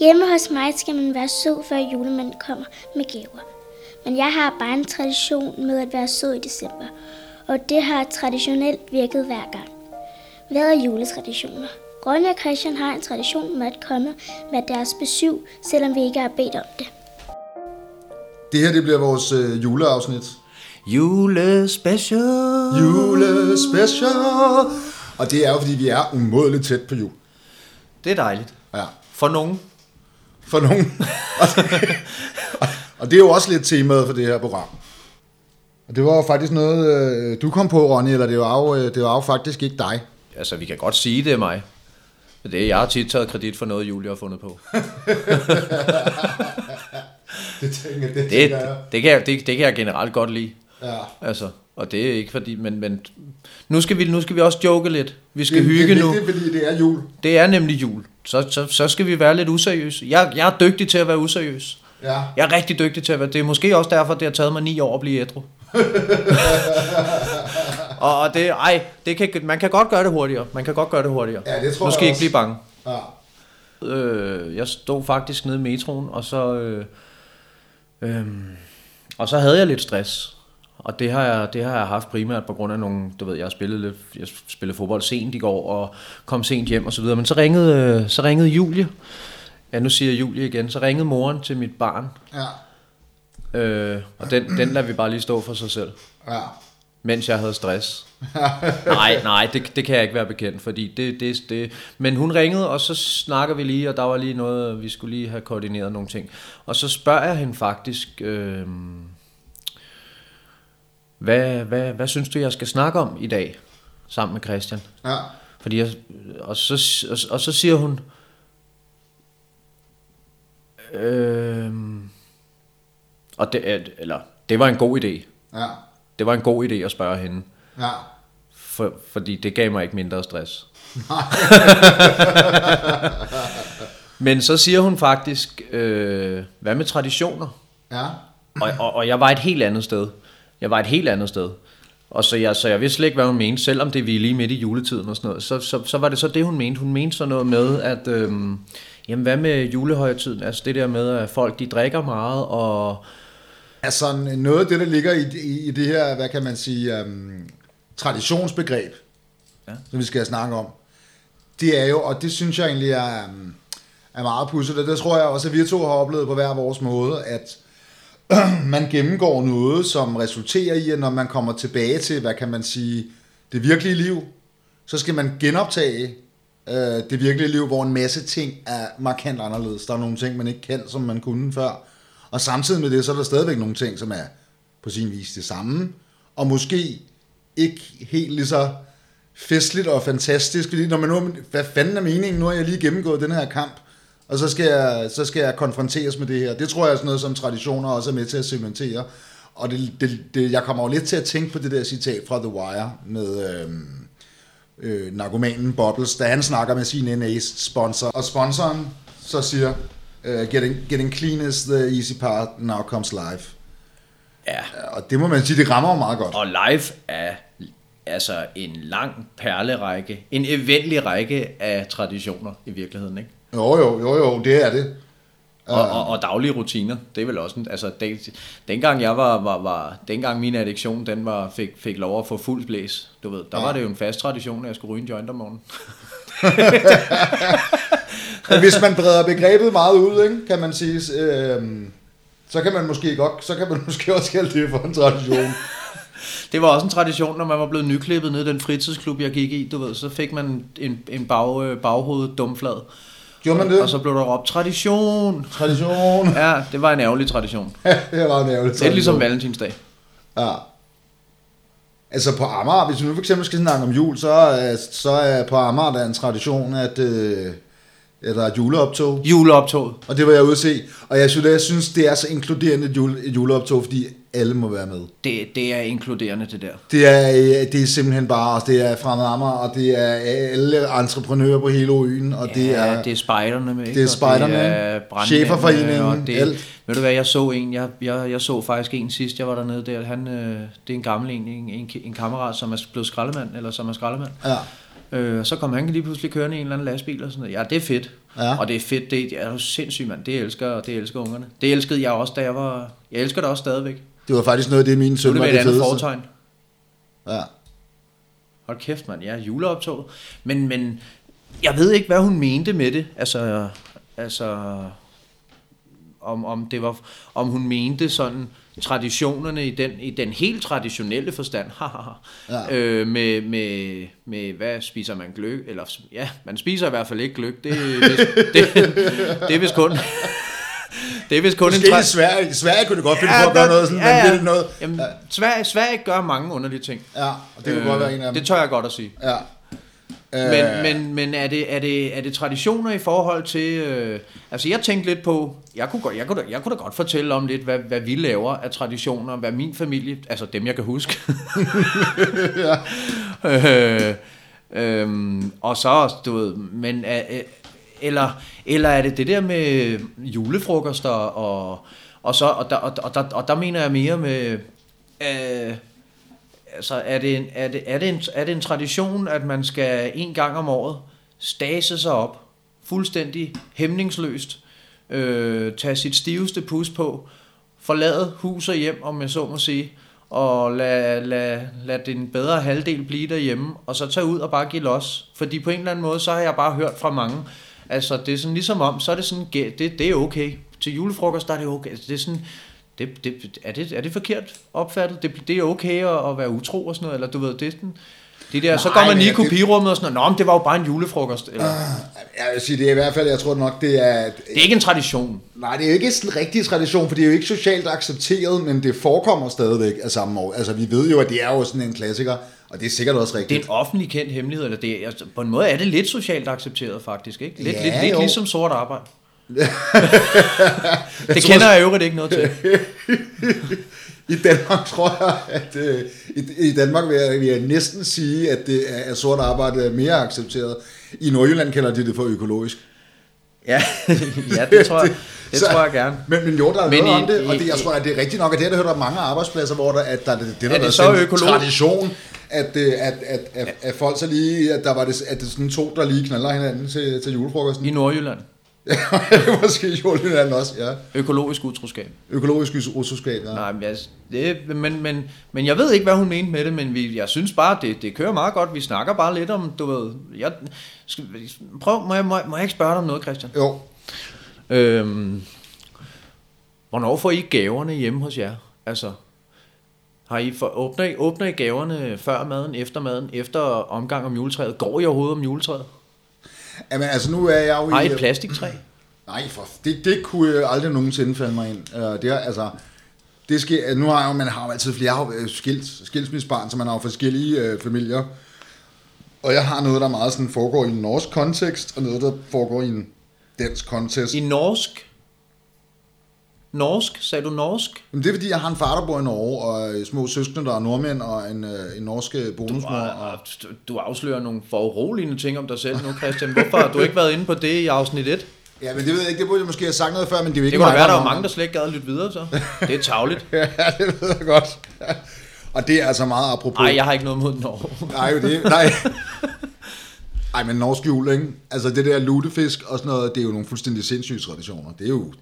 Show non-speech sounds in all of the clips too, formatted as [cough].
Hjemme hos mig skal man være sød, før julemanden kommer med gaver. Men jeg har bare en tradition med at være sød i december, og det har traditionelt virket hver gang. Hvad er juletraditioner? Ronja og Christian har en tradition med at komme med deres besøg, selvom vi ikke har bedt om det. Det her det bliver vores øh, juleafsnit. Julespecial. Julespecial! Og det er jo, fordi vi er umådeligt tæt på jul. Det er dejligt. Ja, For nogen. For nogen. [laughs] og, det, er jo også lidt temaet for det her program. Og det var jo faktisk noget, øh, du kom på, Ronny, eller det var jo, øh, det var jo faktisk ikke dig. Altså, vi kan godt sige, det er mig. Det er, jeg har tit taget kredit for noget, Julie har fundet på. [laughs] Det tænker, det, Det, det, kan, jeg, det, det kan jeg generelt godt lide. Ja. Altså, og det er ikke fordi, men, men nu, skal vi, nu skal vi også joke lidt. Vi skal det, hygge det, nu. Det er fordi, det er jul. Det er nemlig jul. Så, så, så skal vi være lidt useriøse. Jeg, jeg er dygtig til at være useriøs. Ja. Jeg er rigtig dygtig til at være... Det er måske også derfor, det har taget mig ni år at blive ædru. [laughs] og og det, ej, det kan, man kan godt gøre det hurtigere. Man kan godt gøre det hurtigere. Ja, det tror skal jeg ikke blive bange. ja. Øh, jeg stod faktisk nede i metroen, og så... Øh, øh, og så havde jeg lidt stress. Og det har, jeg, det har jeg haft primært på grund af nogle, du ved, jeg har spillet lidt, jeg spillede fodbold sent i går, og kom sent hjem og så videre. Men så ringede, øh, så ringede Julie, ja nu siger jeg Julie igen, så ringede moren til mit barn, Ja. øh, og den, den lader vi bare lige stå for sig selv, Ja. mens jeg havde stress. [laughs] nej, nej, det, det kan jeg ikke være bekendt, fordi det, det, det... Men hun ringede, og så snakker vi lige, og der var lige noget, vi skulle lige have koordineret nogle ting. Og så spørger jeg hende faktisk, øh, hvad, hvad, hvad synes du, jeg skal snakke om i dag, sammen med Christian? Ja. Fordi jeg, og, så, og, og så siger hun, øh, og det, er- eller, det var en god idé. Ja. Det var en god idé at spørge hende. Ja. For, fordi det gav mig ikke mindre stress. [laughs] Men så siger hun faktisk, øh, hvad med traditioner? Ja. Og, og, og jeg var et helt andet sted. Jeg var et helt andet sted. Og så jeg, så jeg vidste slet ikke, hvad hun mente, selvom det vi er lige midt i juletiden og sådan noget. Så, så, så var det så det, hun mente. Hun mente sådan noget med, at øhm, jamen, hvad med julehøjtiden? Altså det der med, at folk de drikker meget, og Altså noget af det, der ligger i, i, i det her, hvad kan man sige, um, traditionsbegreb, Ja. som vi skal snakke om, det er jo, og det synes jeg egentlig er, um, er meget pudsigt, og det tror jeg også, at vi to har oplevet på hver vores måde, at [clears throat] man gennemgår noget, som resulterer i, at når man kommer tilbage til, hvad kan man sige, det virkelige liv, så skal man genoptage øh, det virkelige liv, hvor en masse ting er markant anderledes. Der er nogle ting, man ikke kan, som man kunne før. Og samtidig med det, så er der stadigvæk nogle ting, som er på sin vis det samme, og måske ikke helt lige så festligt og fantastisk, fordi når man nu, hvad fanden er meningen, nu har jeg lige gennemgået den her kamp, og så skal, jeg, så skal jeg konfronteres med det her. Det tror jeg er sådan noget, som traditioner også er med til at cementere. Og det, det, det, jeg kommer jo lidt til at tænke på det der citat fra The Wire med øhm, øh, narkomanen Bubbles, da han snakker med sin NA-sponsor, og sponsoren så siger, uh, getting, getting clean is the easy part, now comes life. ja, Og det må man sige, det rammer jo meget godt. og live er altså en lang perlerække, en eventlig række af traditioner i virkeligheden, ikke? Jo, jo, jo, jo, det er det. Og, og, og daglige rutiner, det er vel også en, altså den, dengang jeg var, var, var, dengang min addiktion, den var, fik, fik lov at få fuld blæs, du ved, der ja. var det jo en fast tradition, at jeg skulle ryge en joint om morgenen. [laughs] Hvis man breder begrebet meget ud, ikke, kan man sige, øh, så kan man måske godt, så kan man [laughs] måske også kalde det for en tradition. Det var også en tradition, når man var blevet nyklippet ned i den fritidsklub, jeg gik i, du ved, så fik man en, en bag, øh, baghoved dumflad. Gjorde man det? Og så blev der råbt, tradition! Tradition. [laughs] Ja, det var en ærgerlig tradition. det var en ærgerlig Det er ligesom tradition. valentinsdag. Ja. Altså på Amager, hvis vi nu for eksempel skal snakke om jul, så, så er på Amager der er en tradition, at, øh, at der er juleoptog. Juleoptoget. Og det var jeg ude at se. Og jeg synes, jeg synes det er så inkluderende et, jule, et juleoptog, fordi alle må være med. Det, det er inkluderende, det der. Det er, øh, det er simpelthen bare, det er fremmed Amager, og det er alle entreprenører på hele øen, og det er... Ja, det er spejderne med, ikke? det er Og spejderne, er brandmændene, Schæferforeningen, og det, alt. Ved du hvad, jeg så en, jeg, jeg, jeg så faktisk en sidst, jeg var dernede der, han, øh, det er en gammel en, en, en, en kammerat, som er blevet skraldemand, eller som er skraldemand. Ja. Øh, og så kom han lige pludselig kørende i en eller anden lastbil og sådan noget. Ja, det er fedt. Ja. Og det er fedt, det er jo sindssygt, mand. Det elsker, det elsker ungerne. Det elskede jeg også, da jeg var... Jeg elsker det også stadigvæk. Det var faktisk noget af det, min søn det var det et andet fedeste. foretegn. Ja. Hold kæft, mand. Ja, juleoptoget. Men, men jeg ved ikke, hvad hun mente med det. Altså, altså om, om, det var, om hun mente sådan traditionerne i den, i den helt traditionelle forstand. Ja. øh, med, med, med, hvad spiser man gløk? Eller, ja, man spiser i hvert fald ikke gløk. Det, det, det, det er vist kun... Det er vist kun Måske en i Sverige, Sverige kunne det godt finde Ja, på at gøre noget sådan, ja, ja. vanvittigt noget. Jamen, Sverige, Sverige gør mange underlige ting. Ja, og det kunne godt være en af dem. Det tør jeg godt at sige. Ja. Men, Øh, men, men er, det, er, det, er det traditioner i forhold til... Øh, altså jeg tænkte lidt på... Jeg kunne, godt, jeg, kunne da, jeg kunne da godt fortælle om lidt, hvad, hvad vi laver af traditioner. Hvad min familie... Altså dem, jeg kan huske. [laughs] [laughs] øh, øhm, og så, du ved... Men, er, er- eller, eller er det det der med julefrokoster og... Og, så, og, der, og, og, der, og der mener jeg mere med... Øh, altså er det, en, er, det, er, det en, er det en tradition, at man skal en gang om året stase sig op, fuldstændig hæmningsløst, øh, tage sit stiveste pus på, forlade hus og hjem, om jeg så må sige, og lad, lad, lad den bedre halvdel blive derhjemme, og så tage ud og bare give los. Fordi på en eller anden måde, så har jeg bare hørt fra mange, altså det er sådan ligesom om, så er det sådan, det, det er okay. Til julefrokost, der er det okay. Det er sådan, det, det, er, det, er det forkert opfattet? Det, det er okay at, at være utro og sådan noget, eller du ved, det er sådan, det der, så Nej, går man lige i kopirummet og sådan noget, Nå, men det var jo bare en julefrokost. Eller, Jeg vil sige, det er i hvert fald, jeg tror nok, det er... det er ikke en tradition. Nej, det er jo ikke en rigtig tradition, for det er jo ikke socialt accepteret, men det forekommer stadigvæk af samme år. Altså, vi ved jo, at det er jo sådan en klassiker, og det er sikkert også Det er rigtigt. en offentlig kendt hemmelighed, eller det er, altså, på en måde er det lidt socialt accepteret faktisk, ikke? Lidt, Ja, lidt, lidt jo. ligesom sort arbejde. [laughs] det kender jeg øvrigt ikke noget til. [laughs] I Danmark tror jeg, at øh, i, i Danmark vil jeg, vil jeg næsten sige, at det er, at sort arbejde er mere accepteret. I Nordjylland kalder de det for økologisk. Ja, [laughs] ja det tror jeg, det Så- tror jeg gerne. Men, men jo, der er Men noget i- om det, og det, jeg tror, at det er rigtigt nok, at det har der hørt om mange arbejdspladser, hvor der, at der, det, det, der det er så økolog- tradition, at, øh, at, at, at, at, folk så lige, at der var det, at det er sådan to, der lige knaller hinanden til, til julefrokosten. I Nordjylland. [laughs] Måske i Jylland også, ja. Økologisk utroskab. Økologisk utroskab, ja. Nej, men, jeg, det, men, men, men jeg ved ikke, hvad hun mente med det, men vi, jeg synes bare, det, det kører meget godt. Vi snakker bare lidt om, du ved... Jeg, skal, prøv, må jeg, må, må jeg ikke spørge dig om noget, Christian? Jo, Øhm, hvornår får I gaverne hjemme hos jer? Altså, har I for, åbner, I, åbner I gaverne før maden, efter maden, efter omgang om juletræet? Går I overhovedet om juletræet? Jamen, altså nu er jeg jo Har I i... et plastiktræ? Nej, for det, det kunne jeg aldrig nogensinde falde mig ind. Uh, det er, altså, det sker, nu har jeg jo, man har jo altid flere, jo, øh, skils, skilsmissebarn, så man har jo forskellige uh, familier. Og jeg har noget, der meget sådan foregår i en norsk kontekst, og noget, der foregår i en dansk kontekst. I norsk? Norsk? Sagde du norsk? Men det er fordi, jeg har en far, der bor i Norge, og øh, små søskende, der er nordmænd, og en, øh, en norsk øh, bonusmor. Og, Og du- du afslører nogle foruroligende ting om dig selv nu, Christian. Hvorfor har du ikke været inde på det i afsnit 1? ja, men det ved jeg ikke, det burde jeg måske have sagt noget før, men det er ikke Det kunne være, der var mange, der slet ikke gad at lytte videre, så. [laughs] Det er tavligt. ja, det ved jeg godt. og det er altså meget apropos. Nej, jeg har ikke noget mod Norge. Nej, det, nej. Ej, men norsk jul, ikke? Altså det der lutefisk og sådan noget, det er jo nogle fuldstændig sindssyge traditioner. Det er jo...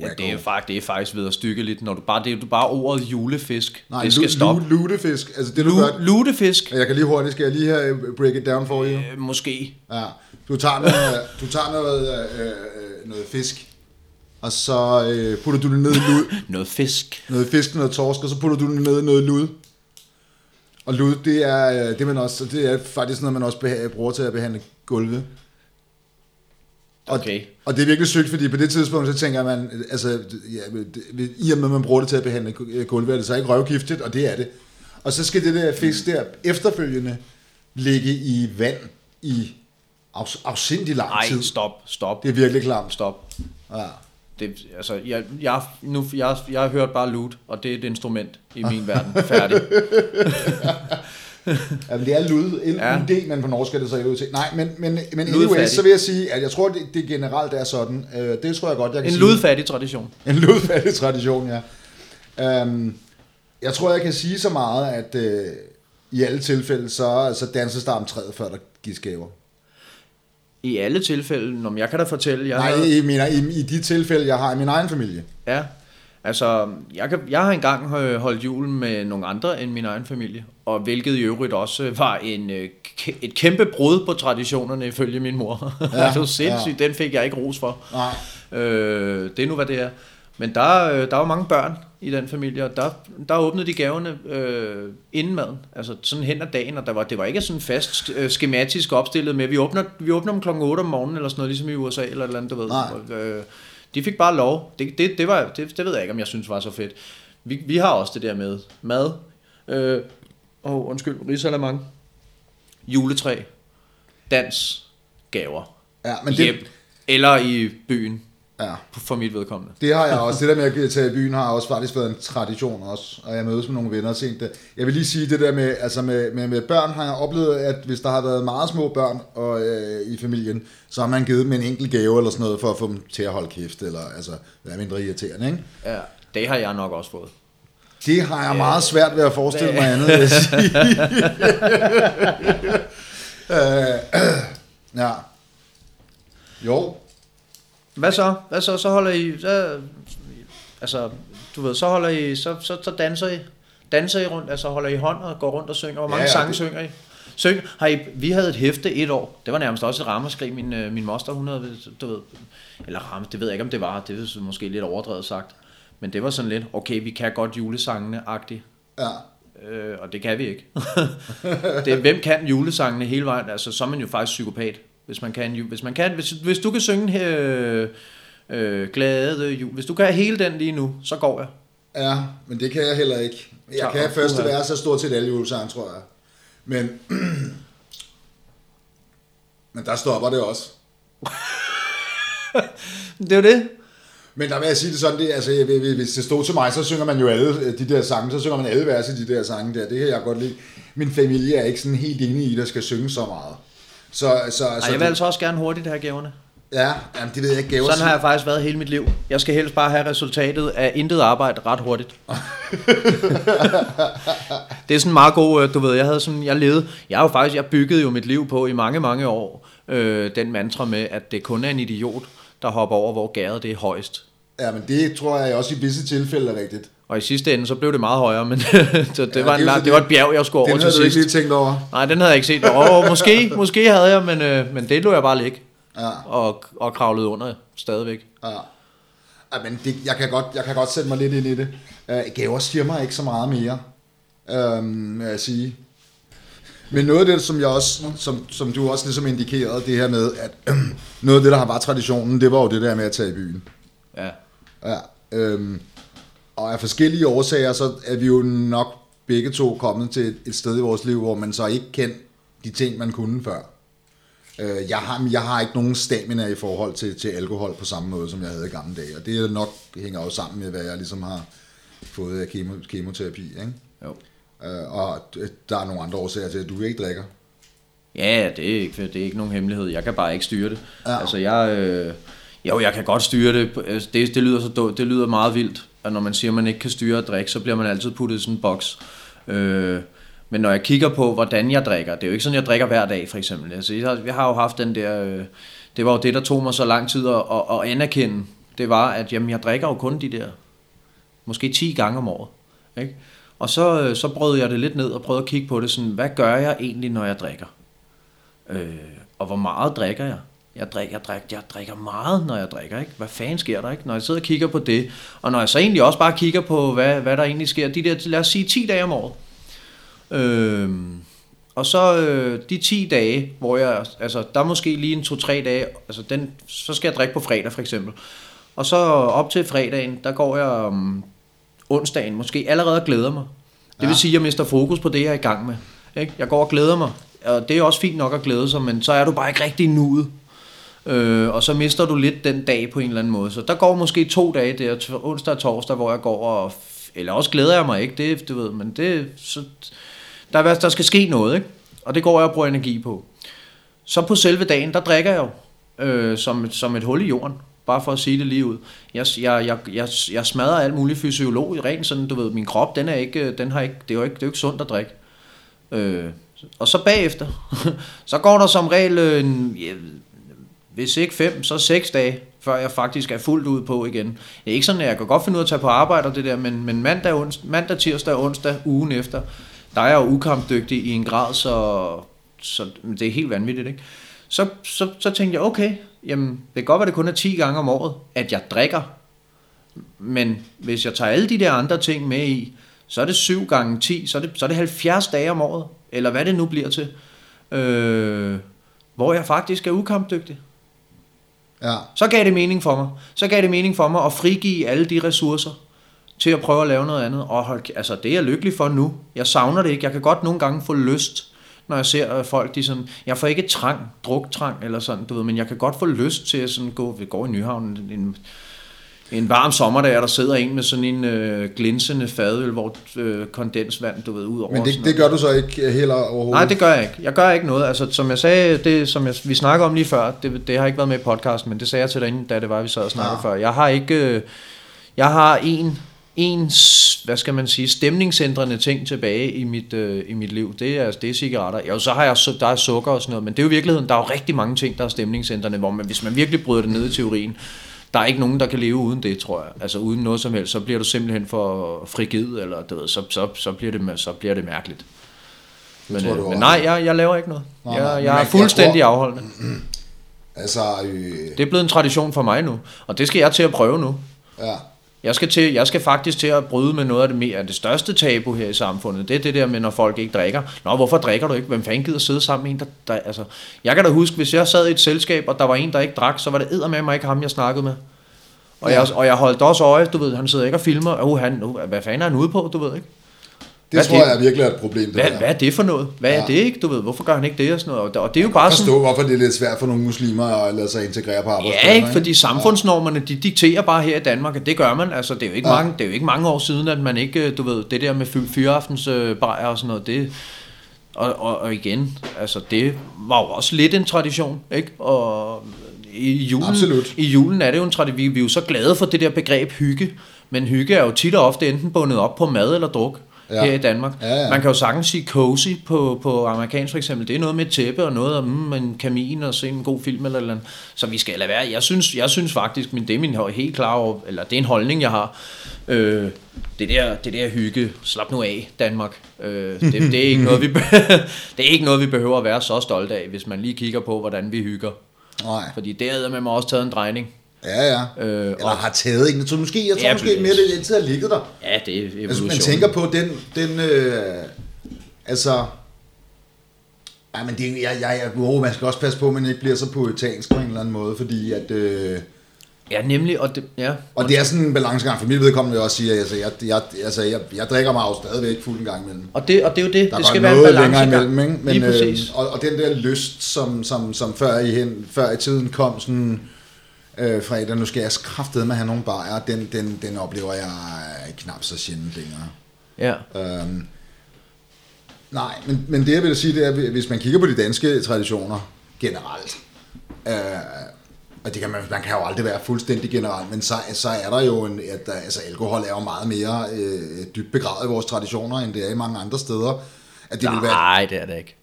Ja, det er faktisk, det er faktisk ved at stykke lidt, når du bare, det er jo bare ordet julefisk. Nej, det skal stoppe. lu- lutefisk. Altså det du Lu- gør... lutefisk? Jeg kan lige hurtigt, skal jeg lige have øh, break it down for you? Øh, måske. Ja. Du tager noget, du tager noget, øh, øh, noget fisk, og så øh, putter du det ned i lud. [laughs] Noget fisk. noget fisk, noget torsk, og så putter du det ned i noget lud. Og lud, det er, øh, det, man også, det er faktisk noget, man også bruger til at behandle gulve. Og, Okay. og det er virkelig sygt, fordi på det tidspunkt, så tænker man, altså, ja, det- i og med, at man bruger det til at behandle gu- gulve, er det så ikke røvgiftigt, og det er det. Og så skal det der fisk der efterfølgende ligge i vand i afs- afsindig lang Nej, tid. stop, stop, Det er virkelig klamt. stop. Ja. Det, altså, jeg, jeg, nu, jeg, jeg har hørt bare loot, og det er et instrument i min verden. Færdig. [laughs] [laughs] Jamen, det er lud, l Ja. ja. men på norsk er det så ud til. Nej, men, men, men anyways, så vil jeg sige, at jeg tror, det, det generelt er sådan. Øh, det tror jeg godt, jeg kan En sige. ludfattig tradition. [laughs] En ludfattig tradition, ja. Um, jeg tror, jeg kan sige så meget, at øh, i alle tilfælde, så, så danses der om træet, før der gives gaver. I alle tilfælde, når jeg kan da fortælle, jeg Nej, havde, i, mener, i, i de tilfælde, jeg har i min egen familie. ja, altså, jeg, kan, jeg har engang øh, holdt jul med nogle andre end min egen familie, og hvilket i øvrigt også øh, var en, øh, et kæmpe brud på traditionerne ifølge min mor. [laughs] Ja, det var sindssygt, ja. den fik jeg ikke ros for. Nej. Øh, det er nu, hvad det er. Men der, der var mange børn i den familie, og der, der åbnede de gaverne øh, inden maden. Altså sådan hen ad dagen, og der var, det var ikke sådan fast øh, skematisk opstillet med, vi åbner, vi åbner dem klokken 8 om morgenen, eller sådan noget, ligesom i USA, eller et eller andet, du ved. Nej. Øh, de fik bare lov. Det, det, det, var, det, det ved jeg ikke, om jeg synes var så fedt. Vi, vi har også det der med mad. Øh, oh, undskyld, risalamang. Juletræ. Dans. Gaver. Ja, men det, Hjem. Eller i byen, ja, for mit vedkommende. det har jeg også. Det der med at tage i byen har også faktisk været en tradition også. Og jeg mødes med nogle venner og sent det. Jeg vil lige sige det der med, altså med, med, med børn har jeg oplevet, at hvis der har været meget små børn og, øh, i familien, så har man givet dem en enkelt gave eller sådan noget, for at få dem til at holde kæft, eller altså være mindre irriterende, ikke? Ja, det har jeg nok også fået. Det har jeg meget svært ved at forestille mig andet, vil jeg sige. [laughs] [laughs] øh, [clears throat] ja. Jo. Hvad så? Hvad så? Så holder I... Så, altså, du ved, så holder I... Så, så, så danser I. Danser I rundt? Altså holder I hånd og går rundt og synger? Hvor mange Ja, ja, sange det- synger I? Syng, har I, vi havde et hæfte et år. Det var nærmest også et ramaskrig. Min, øh, min moster, hun havde, du ved, eller ramme, det ved jeg ikke, om det var. Det er måske lidt overdrevet sagt. Men det var sådan lidt, okay, vi kan godt julesangene-agtigt. Ja. Øh, og det kan vi ikke. [laughs] det, hvem kan julesangene hele vejen? Altså, så er man jo faktisk psykopat. Hvis man kan, hvis man kan, hvis, hvis du kan synge øh, øh, glade jul, hvis du kan hele den lige nu, så går jeg. Ja, men det kan jeg heller ikke. Jeg Så- kan første vers så stort set alle julesange, tror jeg. Men, men der stopper det også. [laughs] Det er jo det. Men der vil jeg sige det sådan, det, altså, hvis det stod til mig, så synger man jo alle øh, de der sange, så synger man alle vers i de der sange der. Det kan jeg godt lide. Min familie er ikke sådan helt inde i, der skal synge så meget. Så, så, så Ej, jeg vil altså også gerne hurtigt have gaverne. Ja, jamen, det ved jeg ikke. Gaver Sådan har jeg faktisk været hele mit liv. Jeg skal helst bare have resultatet af intet arbejde ret hurtigt. [laughs] det er sådan meget god, øh, du ved, jeg havde sådan, jeg levede, jeg har jo faktisk, jeg byggede jo mit liv på i mange, mange år, øh, den mantra med, at det kun er en idiot, der hopper over, hvor gæret det er højst. Ja, men det tror jeg også i visse tilfælde er rigtigt. Og i sidste ende, så blev det meget højere, men [laughs] så det, Ja, var en, lang, det var et bjerg, jeg skulle over Den til havde du ikke sidst. lige tænkt over. Nej, den havde jeg ikke set. Åh, måske, [laughs] måske havde jeg, men, øh, men det lå jeg bare ligge Ja. og, og kravlede under stadigvæk. Ja. ja men det, jeg, kan godt, jeg kan godt sætte mig lidt ind i det. Uh, gaver siger mig ikke så meget mere, um, vil jeg sige. Men noget af det, som, jeg også, som, som du også ligesom indikerede, det her med, at [clears throat] noget af det, der har været traditionen, det var jo det der med at tage i byen. Ja. Ja, øhm, og af forskellige årsager, så er vi jo nok begge to kommet til et, sted i vores liv, hvor man så ikke kendte de ting, man kunne før. Øh, jeg, har, jeg har ikke nogen stamina i forhold til, til alkohol på samme måde, som jeg havde i gamle dage, og det er nok hænger jo sammen med, hvad jeg ligesom har fået af kemo, kemoterapi, ikke? Jo. Øh, og der er nogle andre årsager til, at du ikke drikker. Ja, det er, ikke, det er ikke nogen hemmelighed. Jeg kan bare ikke styre det. Ja. Altså, jeg, øh, jo, jeg kan godt styre det. Altså, Det, det, lyder så det lyder meget vildt, at når man siger, at man ikke kan styre at drikke, så bliver man altid puttet i sådan en boks. Øh, men når jeg kigger på, hvordan jeg drikker, det er jo ikke sådan, jeg drikker hver dag, for eksempel. Altså, jeg, har- jeg har jo haft den der... Øh, det var jo det, der tog mig så lang tid at, at, at anerkende. Det var, at jamen, jeg drikker jo kun de der måske 10 gange om året. Ikke? Og så, øh, så brød jeg det lidt ned og prøvede at kigge på det sådan, hvad gør jeg egentlig, når jeg drikker? Øh, og hvor meget drikker jeg? Jeg drikker, jeg, drikker, jeg drikker meget, når jeg drikker, ikke? Hvad fanden sker der, ikke? Når jeg sidder og kigger på det, og når jeg så egentlig også bare kigger på, hvad, hvad der egentlig sker, de der, lad os sige, 10 dage om året. Øh, og så øh, de 10 dage, hvor jeg, altså der er måske lige en 2-3 dage, altså den, så skal jeg drikke på fredag for eksempel. Og så op til fredagen, der går jeg om onsdagen måske allerede glæder mig. Det vil Ja. sige, at jeg mister fokus på det, jeg er i gang med. Ikke? Jeg går og glæder mig, og det er også fint nok at glæde sig, men så er du bare ikke rigtig i nuet. Øh, og så mister du lidt den dag på en eller anden måde. Så der går måske to dage der, onsdag og torsdag, hvor jeg går og... Eller også glæder jeg mig ikke, det, du ved, men det... Så, der, er, der skal ske noget, ikke? Og det går jeg og bruger energi på. Så på selve dagen, der drikker jeg jo øh, som, som et hul i jorden. Bare for at sige det lige ud. Jeg, jeg, jeg, jeg, jeg smadrer alt muligt fysiologisk. i rent sådan, du ved, min krop, den er ikke, den har ikke, det er jo ikke, det er jo ikke sundt at drikke. Øh, og så bagefter, [laughs] så går der som regel, øh, en, hvis ikke fem, så seks dage, før jeg faktisk er fuldt ud på igen. Det er ikke sådan, at jeg kan godt finde ud af at tage på arbejde og det der, men, men mandag, ons, mandag, tirsdag og onsdag ugen efter, der er jeg jo ukampdygtig i en grad, så, så det er helt vanvittigt, ikke? Så, så, så tænkte jeg, okay, jamen, det kan godt være, det kun er 10 gange om året, at jeg drikker. Men hvis jeg tager alle de der andre ting med i, så er det 7 gange 10, så er det, så er det 70 dage om året, eller hvad det nu bliver til, øh, hvor jeg faktisk er ukampdygtig. Ja. Så gav det mening for mig. Så gav det mening for mig at frigive alle de ressourcer til at prøve at lave noget andet. Og hold, altså, det er jeg lykkelig for nu. Jeg savner det ikke. Jeg kan godt nogle gange få lyst, når jeg ser øh, folk, de sådan, jeg får ikke trang, druktrang eller sådan, du ved, men jeg kan godt få lyst til at sådan gå, vi går i Nyhavn en, en varm sommerdag, der sidder en med sådan en øh, glinsende fadøl, hvor øh, kondensvand, du ved, ud over. Men det, det gør du så ikke heller overhovedet? Nej, det gør jeg ikke. Jeg gør ikke noget. Altså, som jeg sagde, det som jeg, vi snakker om lige før, det, det har ikke været med i podcasten, men det sagde jeg til dig inden, da det var, vi sad og snakkede ja. før. Jeg har ikke... Øh, jeg har en, en, hvad skal man sige, stemningsændrende ting tilbage i mit, øh, i mit liv. Det er, det er cigaretter. Jo, så har jeg, der er sukker og sådan noget, men det er jo i virkeligheden, der er jo rigtig mange ting, der er stemningsændrende, hvor man, hvis man virkelig bryder det ned i teorien, der er ikke nogen, der kan leve uden det, tror jeg. Altså uden noget som helst, så bliver du simpelthen for frigid, eller du ved, så, så, så, bliver det, så bliver det mærkeligt. Men, tror øh, men nej, jeg, jeg laver ikke noget. Nej, jeg, jeg er fuldstændig jeg tror- afholdende. [clears throat] Altså, øh, Det er blevet en tradition for mig nu, og det skal jeg til at prøve nu. ja. Jeg skal, til, jeg skal faktisk til at bryde med noget af det, mere, det største tabu her i samfundet. Det er det der med, når folk ikke drikker. Nå, hvorfor drikker du ikke? Hvem fanden gider sidde sammen med en, der, der altså, Jeg kan da huske, hvis jeg sad i et selskab, og der var en, der ikke drak, så var det eddermame mig ikke ham, jeg snakkede med. Og, Ja. jeg, og jeg holdt også øje, du ved, han sidder ikke og filmer. Oh, han, oh, hvad fanden er han ude på, du ved ikke? Det Hvad tror det- jeg virkelig er et problem, det Hvad, der. hvad er det for noget? Hvad Ja. er det ikke, du ved? Hvorfor gør han ikke det og sådan noget? Og, det er jo bare Jeg sådan... hvorfor det er lidt svært for nogle muslimer at lade sig integrere på arbejdspladsen. Ja, ikke, fordi samfundsnormerne, de dikterer bare her i Danmark, at det gør man. Altså, det er jo ikke, Ja. mange, det er jo ikke mange år siden, at man ikke, øh, du ved, det der med fy- fyraftens øh, bajer og sådan noget, det, og, og, og igen, altså, det var jo også lidt en tradition, ikke? Og i julen, Absolut. i julen er det jo en tradition, vi, vi er jo så glade for det der begreb hygge, men hygge er jo tit og ofte enten bundet op på mad eller druk Ja. her i Danmark. Ja, ja. Man kan jo sagtens sige cozy på, på amerikansk for eksempel. Det er noget med et tæppe og noget om mm, en kamin og se en god film eller et eller andet. Så vi skal lade være. Jeg synes, jeg synes faktisk, men det er min helt klar over, eller det er en holdning, jeg har. Øh, det, der, det der hygge, slap nu af, Danmark. Øh, det, det, er ikke [laughs] noget, vi, [laughs] det er ikke noget, vi behøver at være så stolte af, hvis man lige kigger på, hvordan vi hygger. Nej. Fordi det med mig også taget en drejning. Ja, ja. Øh, Eller og- har taget en. Jeg tror måske, jeg tror Ja, måske mere, det altid har ligget der. Ja, det er evolution. Altså, man tænker på den, den øh, altså, ej, men det, jeg, jeg, jeg, oh, man skal også passe på, at man ikke bliver så poetansk på en eller anden måde, fordi at, øh, Ja, nemlig, og det, ja. og det er sådan en balancegang, for mit vedkommende vil jeg også sige, at altså, jeg, jeg, altså, jeg, jeg drikker mig jo stadigvæk fuld en gang imellem. Og det, og det er jo det, Der det skal være en balancegang. imellem, ikke? Lige Men, præcis. øh, og, og den der lyst, som, som, som før, i hen, før i tiden kom sådan, øh, fredag, nu skal jeg kraftedeme have nogle bajer, den, den, den oplever jeg knap så sjældent længere. Ja. Øhm, nej, men, men det jeg vil sige, det er, at hvis man kigger på de danske traditioner generelt, øh, og det kan man, man kan jo aldrig være fuldstændig generelt, men så, så er der jo en, at der, altså alkohol er jo meget mere øh, dybt begravet i vores traditioner, end det er i mange andre steder. At det vil være, Nej, det er det ikke.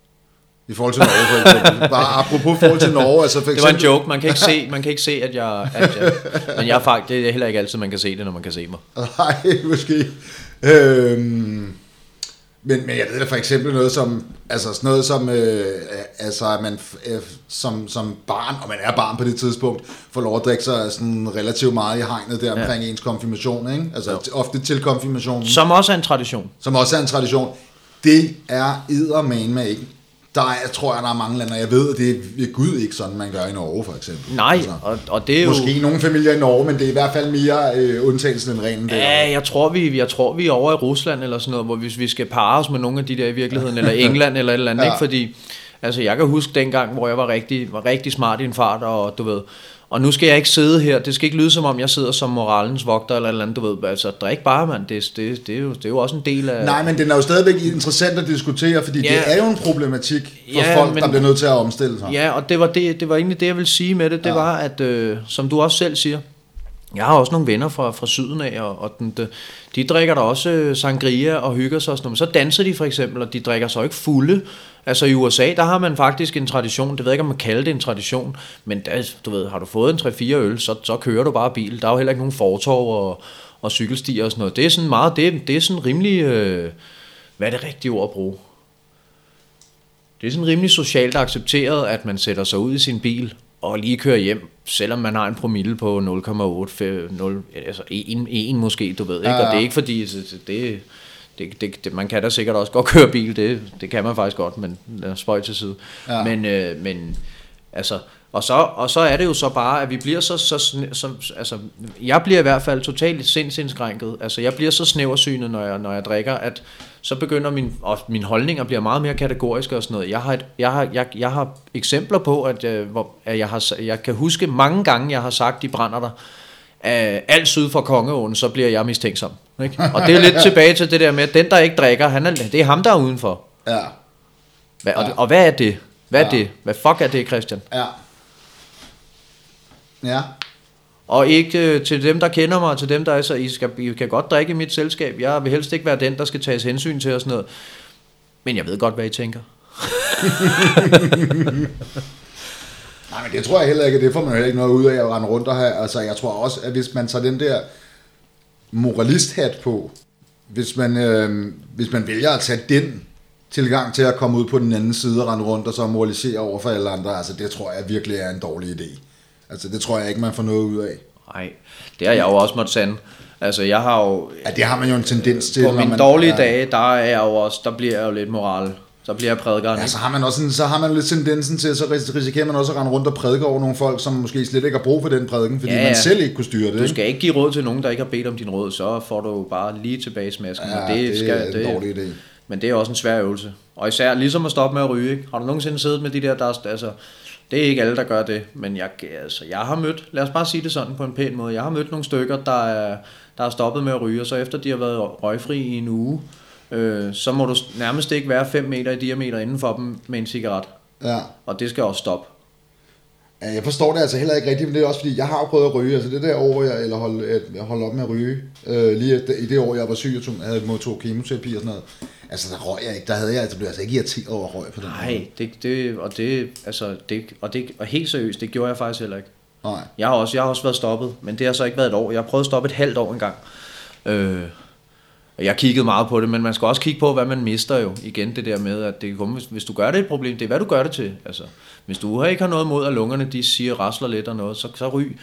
I forhold til Norge for eksempel. Bare apropos forhold til Norge, altså for Det var en eksempel, joke. Man kan ikke se, man kan ikke se at, jeg, at jeg... Men jeg er faktisk... Det er heller ikke altid, man kan se det, når man kan se mig. Nej, måske. Øhm, men, men jeg ved da for eksempel noget som, altså sådan noget som, øh, altså at man øh, som, som barn, og man er barn på det tidspunkt, får lov at drikke sig sådan relativt meget i hegnet der omkring ens konfirmation, ikke? Altså Jo. ofte til konfirmationen, Som også er en tradition. som også er en tradition. Det er eddermane med ikke. Der er, jeg tror jeg, der er mange lande, jeg ved, at det er Gud ikke sådan, man gør i Norge for eksempel. Nej, Altså, og, og det er jo... Måske nogle familier i Norge, men det er i hvert fald mere øh, undtagelsen end reglen. Ja, jeg tror, vi, jeg tror, vi er over i Rusland eller sådan noget, hvor hvis vi skal parre os med nogle af de der i virkeligheden, eller [laughs] England eller et eller andet, ja. ikke? Fordi, altså jeg kan huske dengang, hvor jeg var rigtig, var rigtig smart i en fart, og du ved, og nu skal jeg ikke sidde her, det skal ikke lyde som om, jeg sidder som moralens vogter eller eller andet, du ved, altså drik bare, mand, det, det, det, er jo, det er jo også en del af... Nej, men den er jo stadigvæk interessant at diskutere, fordi ja. Det er jo en problematik for Ja, folk, men... der bliver nødt til at omstille sig. Ja, og det var, det, det var egentlig det, jeg ville sige med det. Det Ja. var, at øh, som du også selv siger, jeg har også nogle venner fra, fra syden af, og, og den, de, de drikker der også øh, sangria og hygger sig og sådan noget. Men så danser de for eksempel, og de drikker så ikke fulde. Altså i USA, der har man faktisk en tradition, det ved jeg ikke, om man kalder det en tradition, men der, du ved, har du fået en 3-4 øl, så, så kører du bare bil. Der er jo heller ikke nogen fortov og, og cykelstier og sådan noget. Det er sådan meget, det, det er sådan rimelig, øh, hvad er det rigtige ord at bruge? Det er sådan rimelig socialt accepteret, at man sætter sig ud i sin bil og lige kører hjem, selvom man har en promille på 0,8, altså 1, 1 måske, du ved, ikke? Ja, ja. Og det er ikke fordi, det, det, det, det, det, man kan da sikkert også godt køre bil, det, det kan man faktisk godt, men spøj til side. Ja. Men, øh, men altså, og så, og så er det jo så bare, at vi bliver så, så, så altså, jeg bliver i hvert fald totalt sindsindskrænket. Altså, jeg bliver så snæversynet, når jeg, når jeg drikker, at så begynder min, og min holdninger bliver meget mere kategoriske og sådan noget. Jeg har, et, jeg har, jeg, jeg har eksempler på, at, øh, hvor, at jeg, har, jeg kan huske mange gange, jeg har sagt, de brænder der, at alt syd for Kongeåen, så bliver jeg mistænksom. Ikke? Og det er lidt [laughs] tilbage til det der med, at den, der ikke drikker, han er, det er ham, der er udenfor. Ja. Hva, og, ja. og hvad er det? Hvad er ja. det? Hvad fuck er det, Christian? Ja. Ja. Og ikke øh, til dem, der kender mig, til dem, der er så, I, skal, I kan godt drikke i mit selskab. Jeg vil helst ikke være den, der skal tages hensyn til og sådan noget. Men jeg ved godt, hvad I tænker. [laughs] Nej, men det tror jeg heller ikke, det får man heller ikke noget ud af at rende rundt og have. Altså, jeg tror også, at hvis man tager den der moralisthat på, hvis man, øh, hvis man vælger at tage den tilgang til at komme ud på den anden side og rende rundt og så moralisere over for alle andre, altså det tror jeg virkelig er en dårlig idé. Altså, det tror jeg ikke, man får noget ud af. Nej, det har jeg jo også måttet sande. Altså, jeg har jo... Ja, det har man jo en tendens til. På mine man, dårlige ja. dage, der er jeg jo også, der bliver jeg jo lidt moral. Så bliver jeg prædikeren. Ja, så har man også en, så har man lidt tendensen til, så risikerer man også at rende rundt og prædike over nogle folk, som måske slet ikke har brug for den prædiken, fordi ja, ja. man selv ikke kunne styre det. Du skal ikke give råd til nogen, der ikke har bedt om din råd, så får du bare lige tilbage smasken. Ja, det, det skal, er en det, dårlig idé. Men det er også en svær øvelse. Og især ligesom at stoppe med at ryge. Ikke? Har du nogensinde siddet med de der, der altså, det er ikke alle, der gør det, men jeg, altså, jeg har mødt, lad os bare sige det sådan på en pæn måde, jeg har mødt nogle stykker, der er, der er stoppet med at ryge, og så efter de har været røgfri i en uge, øh, så må du nærmest ikke være 5 meter i diameter inden for dem med en cigaret. Ja. Og det skal også stoppe. Ja, jeg forstår det altså heller ikke rigtigt, men det er også fordi, jeg har prøvet at ryge, altså det der år, jeg, eller holde, jeg holdt op med at ryge, øh, lige i det år, jeg var syg, og havde modtog kemoterapi og sådan noget, altså der røg jeg ikke, der havde jeg altså, blev altså ikke irriteret over røg på den Nej, det, det, og det, altså, det, og det, og helt seriøst, det gjorde jeg faktisk heller ikke. Nej. Jeg har også, jeg har også været stoppet, men det har så ikke været et år. Jeg har prøvet at stoppe et halvt år engang. Øh, jeg kiggede meget på det, men man skal også kigge på, hvad man mister jo. Igen det der med, at det kommer, hvis, hvis du gør det et problem, det er hvad du gør det til. Altså, hvis du ikke har noget mod, at lungerne de siger, rasler lidt og noget, så, så ryg.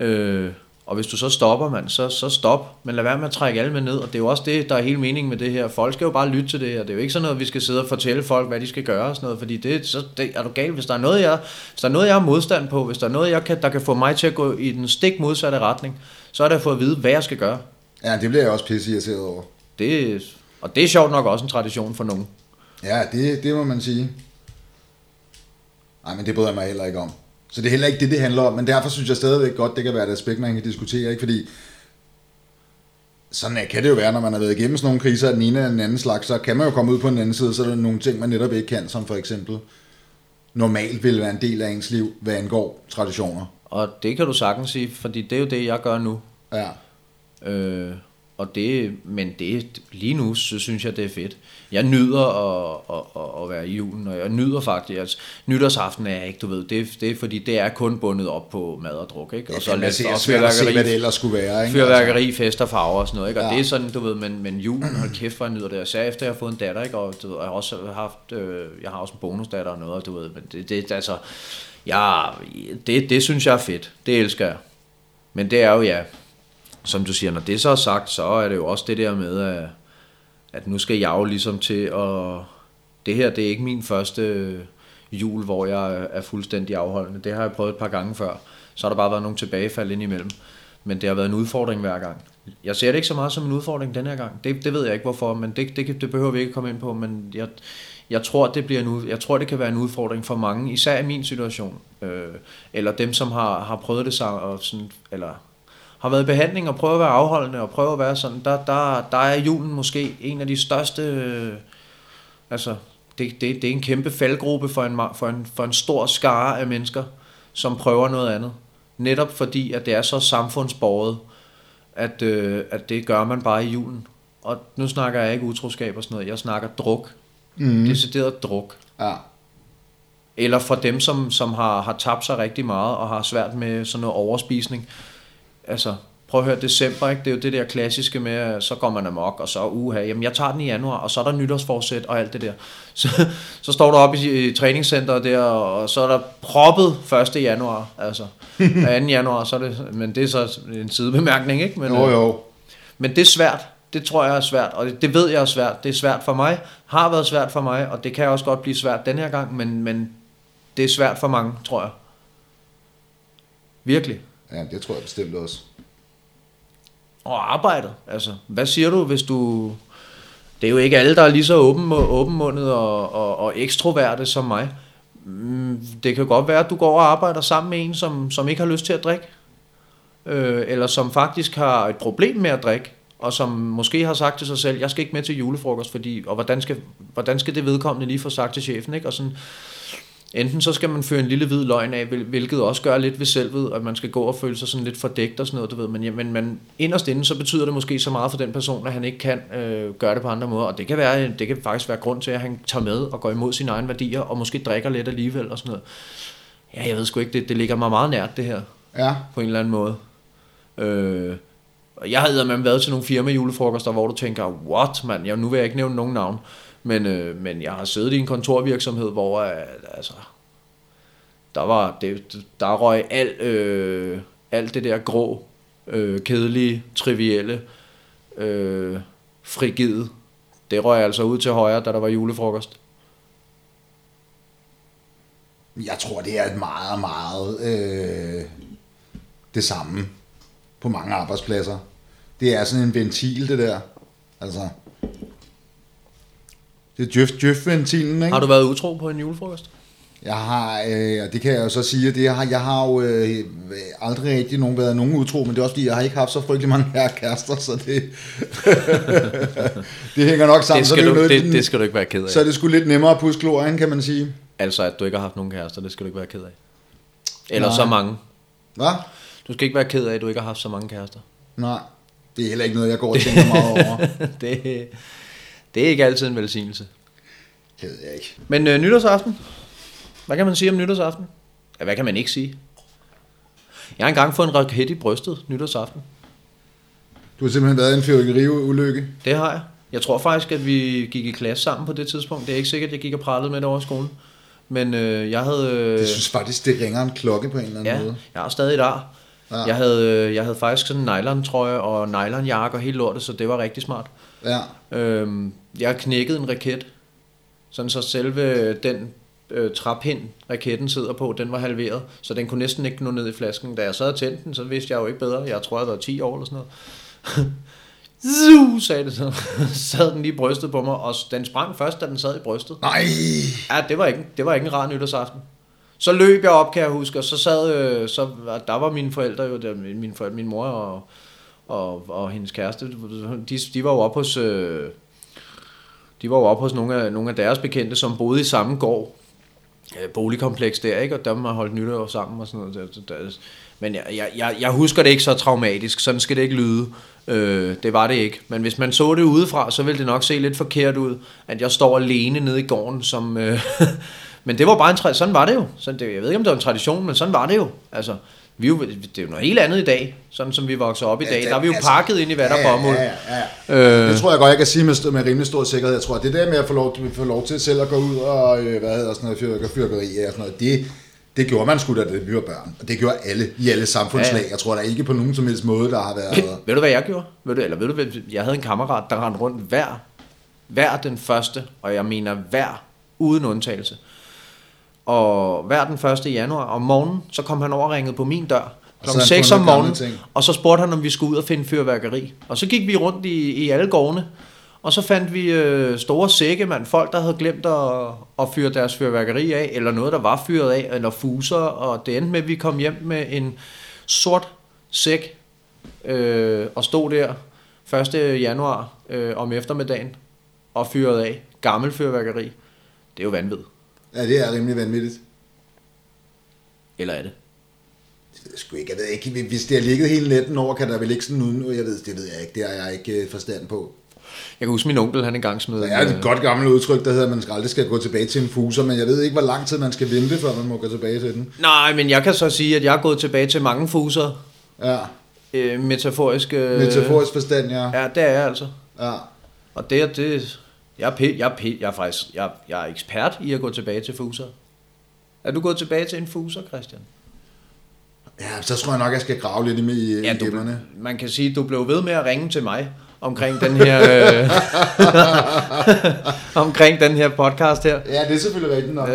Øh, og hvis du så stopper, man, så, så stop. Men lad være med at trække alle med ned. Og det er jo også det, der er hele meningen med det her. Folk skal jo bare lytte til det her. Det er jo ikke sådan noget, vi skal sidde og fortælle folk, hvad de skal gøre og sådan noget. Fordi det, så, det er du gal, Hvis der er noget, jeg, hvis der er noget, jeg har modstand på, hvis der er noget, jeg kan, der kan få mig til at gå i den stik modsatte retning, så er det at få at vide, hvad jeg skal gøre. Ja, det bliver jeg også pisse irriteret over. Det, og det er sjovt nok også en tradition for nogen. Ja, det, det må man sige. Nej, men det bryder jeg mig heller ikke om. Så det er heller ikke det, det handler om, men derfor synes jeg stadigvæk godt, det kan være et aspekt, man kan diskutere, ikke? fordi sådan kan det jo være, når man har været igennem sådan nogle kriser af den ene eller den anden slags, så kan man jo komme ud på den anden side, så er der nogle ting, man netop ikke kan, som for eksempel normalt vil være en del af ens liv, hvad angår traditioner. Og det kan du sagtens sige, fordi det er jo det, jeg gør nu. Ja. Øh, og det, men det, lige nu, så synes jeg, det er fedt. Jeg nyder at, at, at være i julen, og jeg nyder faktisk, altså, nytårsaften er ikke, du ved, det, det er fordi, det er kun bundet op på mad og druk, ikke? Og så lidt og fyrværkeri, se, hvad det ellers skulle være, ikke? Fyrværkeri, fester, farver og sådan noget, ikke? Og ja. det er sådan, du ved, men, men julen, hold kæft, hvor jeg nyder det. Og efter jeg har fået en datter, ikke? Og du ved, jeg har også haft, øh, jeg har også en bonusdatter og noget, du ved, men det, det altså, ja, det, det synes jeg er fedt. Det elsker jeg. Men det er jo, ja, som du siger, når det så er sagt, så er det jo også det der med, at, at nu skal jeg jo ligesom til at... Det her, det er ikke min første jul, hvor jeg er fuldstændig afholdende. Det har jeg prøvet et par gange før. Så har der bare været nogle tilbagefald indimellem. Men det har været en udfordring hver gang. Jeg ser det ikke så meget som en udfordring den her gang. Det, det ved jeg ikke hvorfor, men det, det, det behøver vi ikke komme ind på. Men jeg, jeg tror, det bliver en, jeg tror, det kan være en udfordring for mange, især i min situation. Øh, eller dem, som har, har prøvet det sammen, og sådan, eller har været i behandling og prøvet at være afholdende og prøvet at være sådan, der, der, der er julen måske en af de største, øh, altså det, det, det er en kæmpe faldgruppe for en, for, en, for en stor skare af mennesker, som prøver noget andet. Netop fordi, at det er så samfundsborget, at, øh, at det gør man bare i julen. Og nu snakker jeg ikke utroskab og sådan noget, jeg snakker druk. Mm. Decideret druk. Ja. Eller for dem, som, som har, har tabt sig rigtig meget og har svært med sådan noget overspisning. Altså, prøv at høre, december, ikke? det er jo det der klassiske med, så går man amok, og så uha, jamen jeg tager den i januar, og så er der nytårsforsæt og alt det der. [laughs] Så, så står du op i, i træningscenteret der, og så er der proppet 1. januar, altså [laughs] 2. januar, så er det, men det er så en sidebemærkning, ikke? Men, Jo, øh, jo. men det er svært. Det tror jeg er svært, og det, det ved jeg er svært. Det er svært for mig, har været svært for mig, og det kan også godt blive svært den her gang, men, men det er svært for mange, tror jeg. Virkelig. Ja, det tror jeg bestemt også. Og arbejdet, altså. Hvad siger du, hvis du... Det er jo ikke alle, der er lige så åben, åbenmundet og, og, og ekstroverte som mig. Mm, det kan godt være, at du går og arbejder sammen med en, som, som ikke har lyst til at drikke. Øh, eller som faktisk har et problem med at drikke. Og som måske har sagt til sig selv, jeg skal ikke med til julefrokost, fordi, og hvordan skal, hvordan skal det vedkommende lige få sagt til chefen, ikke? Og sådan, Enten så skal man føre en lille hvid løgn af, hvil- hvilket også gør lidt ved selvet, at man skal gå og føle sig sådan lidt fordækt og sådan noget, du ved. Men, ja, men, men inderst inde, så betyder det måske så meget for den person, at han ikke kan øh, gøre det på andre måder. Og det kan, være, det kan faktisk være grund til, at han tager med og går imod sine egne værdier, og måske drikker lidt alligevel og sådan noget. Ja, jeg ved sgu ikke, det, det ligger mig meget nært, det her, Ja, på en eller anden måde. Øh, jeg havde med været til nogle firma julefrokoster, hvor du tænker, what mand, ja, nu vil jeg ikke nævne nogen navn, men, øh, men jeg har siddet i en kontorvirksomhed, hvor øh, altså, der var, det, der røg alt, øh, alt det der grå, øh, kedelige, trivielle, øh, frigide. Det røg altså ud til højre, da der var julefrokost. jeg tror, det er et meget, meget øh, det samme på mange arbejdspladser. Det er sådan en ventil, det der. Altså, det er djøf, djøf-ventilen, ikke? Har du været utro på en julefrokost? Jeg har, øh, og det kan jeg jo så sige, at det har, jeg har jo øh, aldrig rigtig nogen, været nogen utro, men det er også fordi, jeg har ikke haft så frygtelig mange her kærester, så det, [laughs] det hænger nok sammen. Det så skal, er jo du, noget- det, det skal du ikke være ked af. Så er det sgu lidt nemmere at puske glorien, kan man sige. Altså, at du ikke har haft nogen kærester, det skal du ikke være ked af. Eller Nej. så mange. Hvad? Du skal ikke være ked af, at du ikke har haft så mange kærester. Nej, det er heller ikke noget, jeg går og tænker meget over. [laughs] det, det er ikke altid en velsignelse. Det ved jeg ikke. Men øh, nytårsaften? Hvad kan man sige om nytårsaften? Ja, hvad kan man ikke sige? Jeg har engang fået en raket i brystet nytårsaften. Du har simpelthen været i en fyrkeriulykke. Det har jeg. Jeg tror faktisk, at vi gik i klasse sammen på det tidspunkt. Det er ikke sikkert, at jeg gik og prallede med det over skolen. Men øh, jeg havde... Øh, Jeg synes faktisk, det ringer en klokke på en eller anden Ja, måde. jeg har stadig ar. Ja. Ja. Jeg, havde, øh, jeg havde faktisk sådan en nylon-trøje og nylon-jakke og helt lortet, så det var rigtig smart. Ja. Øhm, jeg knækkede en raket, sådan så selve den øh, traphind, raketten sidder på, den var halveret, så den kunne næsten ikke nå ned i flasken. Da jeg sad og tændte den, så vidste jeg jo ikke bedre. Jeg tror, jeg var 10 år eller sådan noget. [laughs] Zu, sagde det så. [laughs] sad den lige i brystet på mig, og den sprang først, da den sad i brystet. Nej! Ja, det var ikke, det var ikke en rar nytårsaften. Så løb jeg op, kan jeg huske, og så sad, øh, så, der var mine forældre jo, der, min, forældre, min mor og, og, og hendes kæreste, de, de var jo op hos, øh, de var jo oppe hos nogle af, nogle af deres bekendte, som boede i samme gård, øh, boligkompleks der, ikke? og der har holdt nytår sammen og sådan noget. Der, der, der, men jeg, jeg, jeg, jeg husker det ikke så traumatisk, sådan skal det ikke lyde. Øh, det var det ikke. Men hvis man så det udefra, så ville det nok se lidt forkert ud, at jeg står alene nede i gården. Som, øh, [laughs] men det var bare en tra- sådan var det jo. Sådan det, jeg ved ikke, om det var en tradition, men sådan var det jo. Altså, vi er jo, det er jo noget helt andet i dag, sådan som vi vokser op i Ja, dag. det- Der er vi jo altså- pakket ind i hvad der Ja, ja, bomuld. ja, ja, ja. Øh, Det tror jeg godt, jeg kan sige med, med rimelig stor sikkerhed. Jeg tror, at det der med at få lov, få lov til selv at gå ud og, øh, hvad hedder sådan noget, fyrker, fyrkeri og sådan noget, det, det gjorde man sgu da, vi var børn. Og det gjorde alle i alle samfundslag. Ja, Ja, ja. Jeg tror da ikke på nogen som helst måde, der har været... ved du, hvad jeg gjorde? Ved du, eller ved du, hvad, jeg havde en kammerat, der rendte rundt hver, hver den første, og jeg mener hver, uden undtagelse. Og hver den 1. januar om morgenen, så kom han over og ringede på min dør. Klokken havde han 6 om morgenen, og så spurgte han, om vi skulle ud og finde fyrværkeri. Og så gik vi rundt i, i alle gårdene, og så fandt vi øh, store sække, mand. Folk, der havde glemt at, at fyre deres fyrværkeri af, eller noget, der var fyret af, eller fuser. Og det endte med, at vi kom hjem med en sort sæk, øh, og stod der 1. januar øh, om eftermiddagen, og fyrede af. Gammel fyrværkeri. Det er jo vanvid. Ja, det er rimelig vanvittigt. Eller er det? Det ved jeg sgu ikke. Jeg ved ikke, hvis det har ligget hele natten over, kan der vel ikke sådan uden, jeg ved, det ved jeg ikke, det har jeg ikke øh, forstand på. Jeg kan huske min onkel, han engang smed... Der er et godt gammelt udtryk, der hedder, at man skal aldrig skal gå tilbage til en fuser, men jeg ved ikke, hvor lang tid man skal vente, før man må gå tilbage til den. Nej, men jeg kan så sige, at jeg er gået tilbage til mange fuser. Ja, Øh, metaforisk... Øh, metaforisk forstand, ja. Ja, det er jeg altså. ja. Og det er det... Jeg er, jeg, er jeg er faktisk jeg, jeg er ekspert i at gå tilbage til fuser. Er du gået tilbage til en fuser, Christian? Ja, så tror jeg nok, jeg skal grave lidt i, i, Ja, i du, gemmerne. man kan sige, at du blev ved med at ringe til mig omkring den her øh, [laughs] omkring den her podcast her. Ja, det er selvfølgelig rigtigt nok. Øh,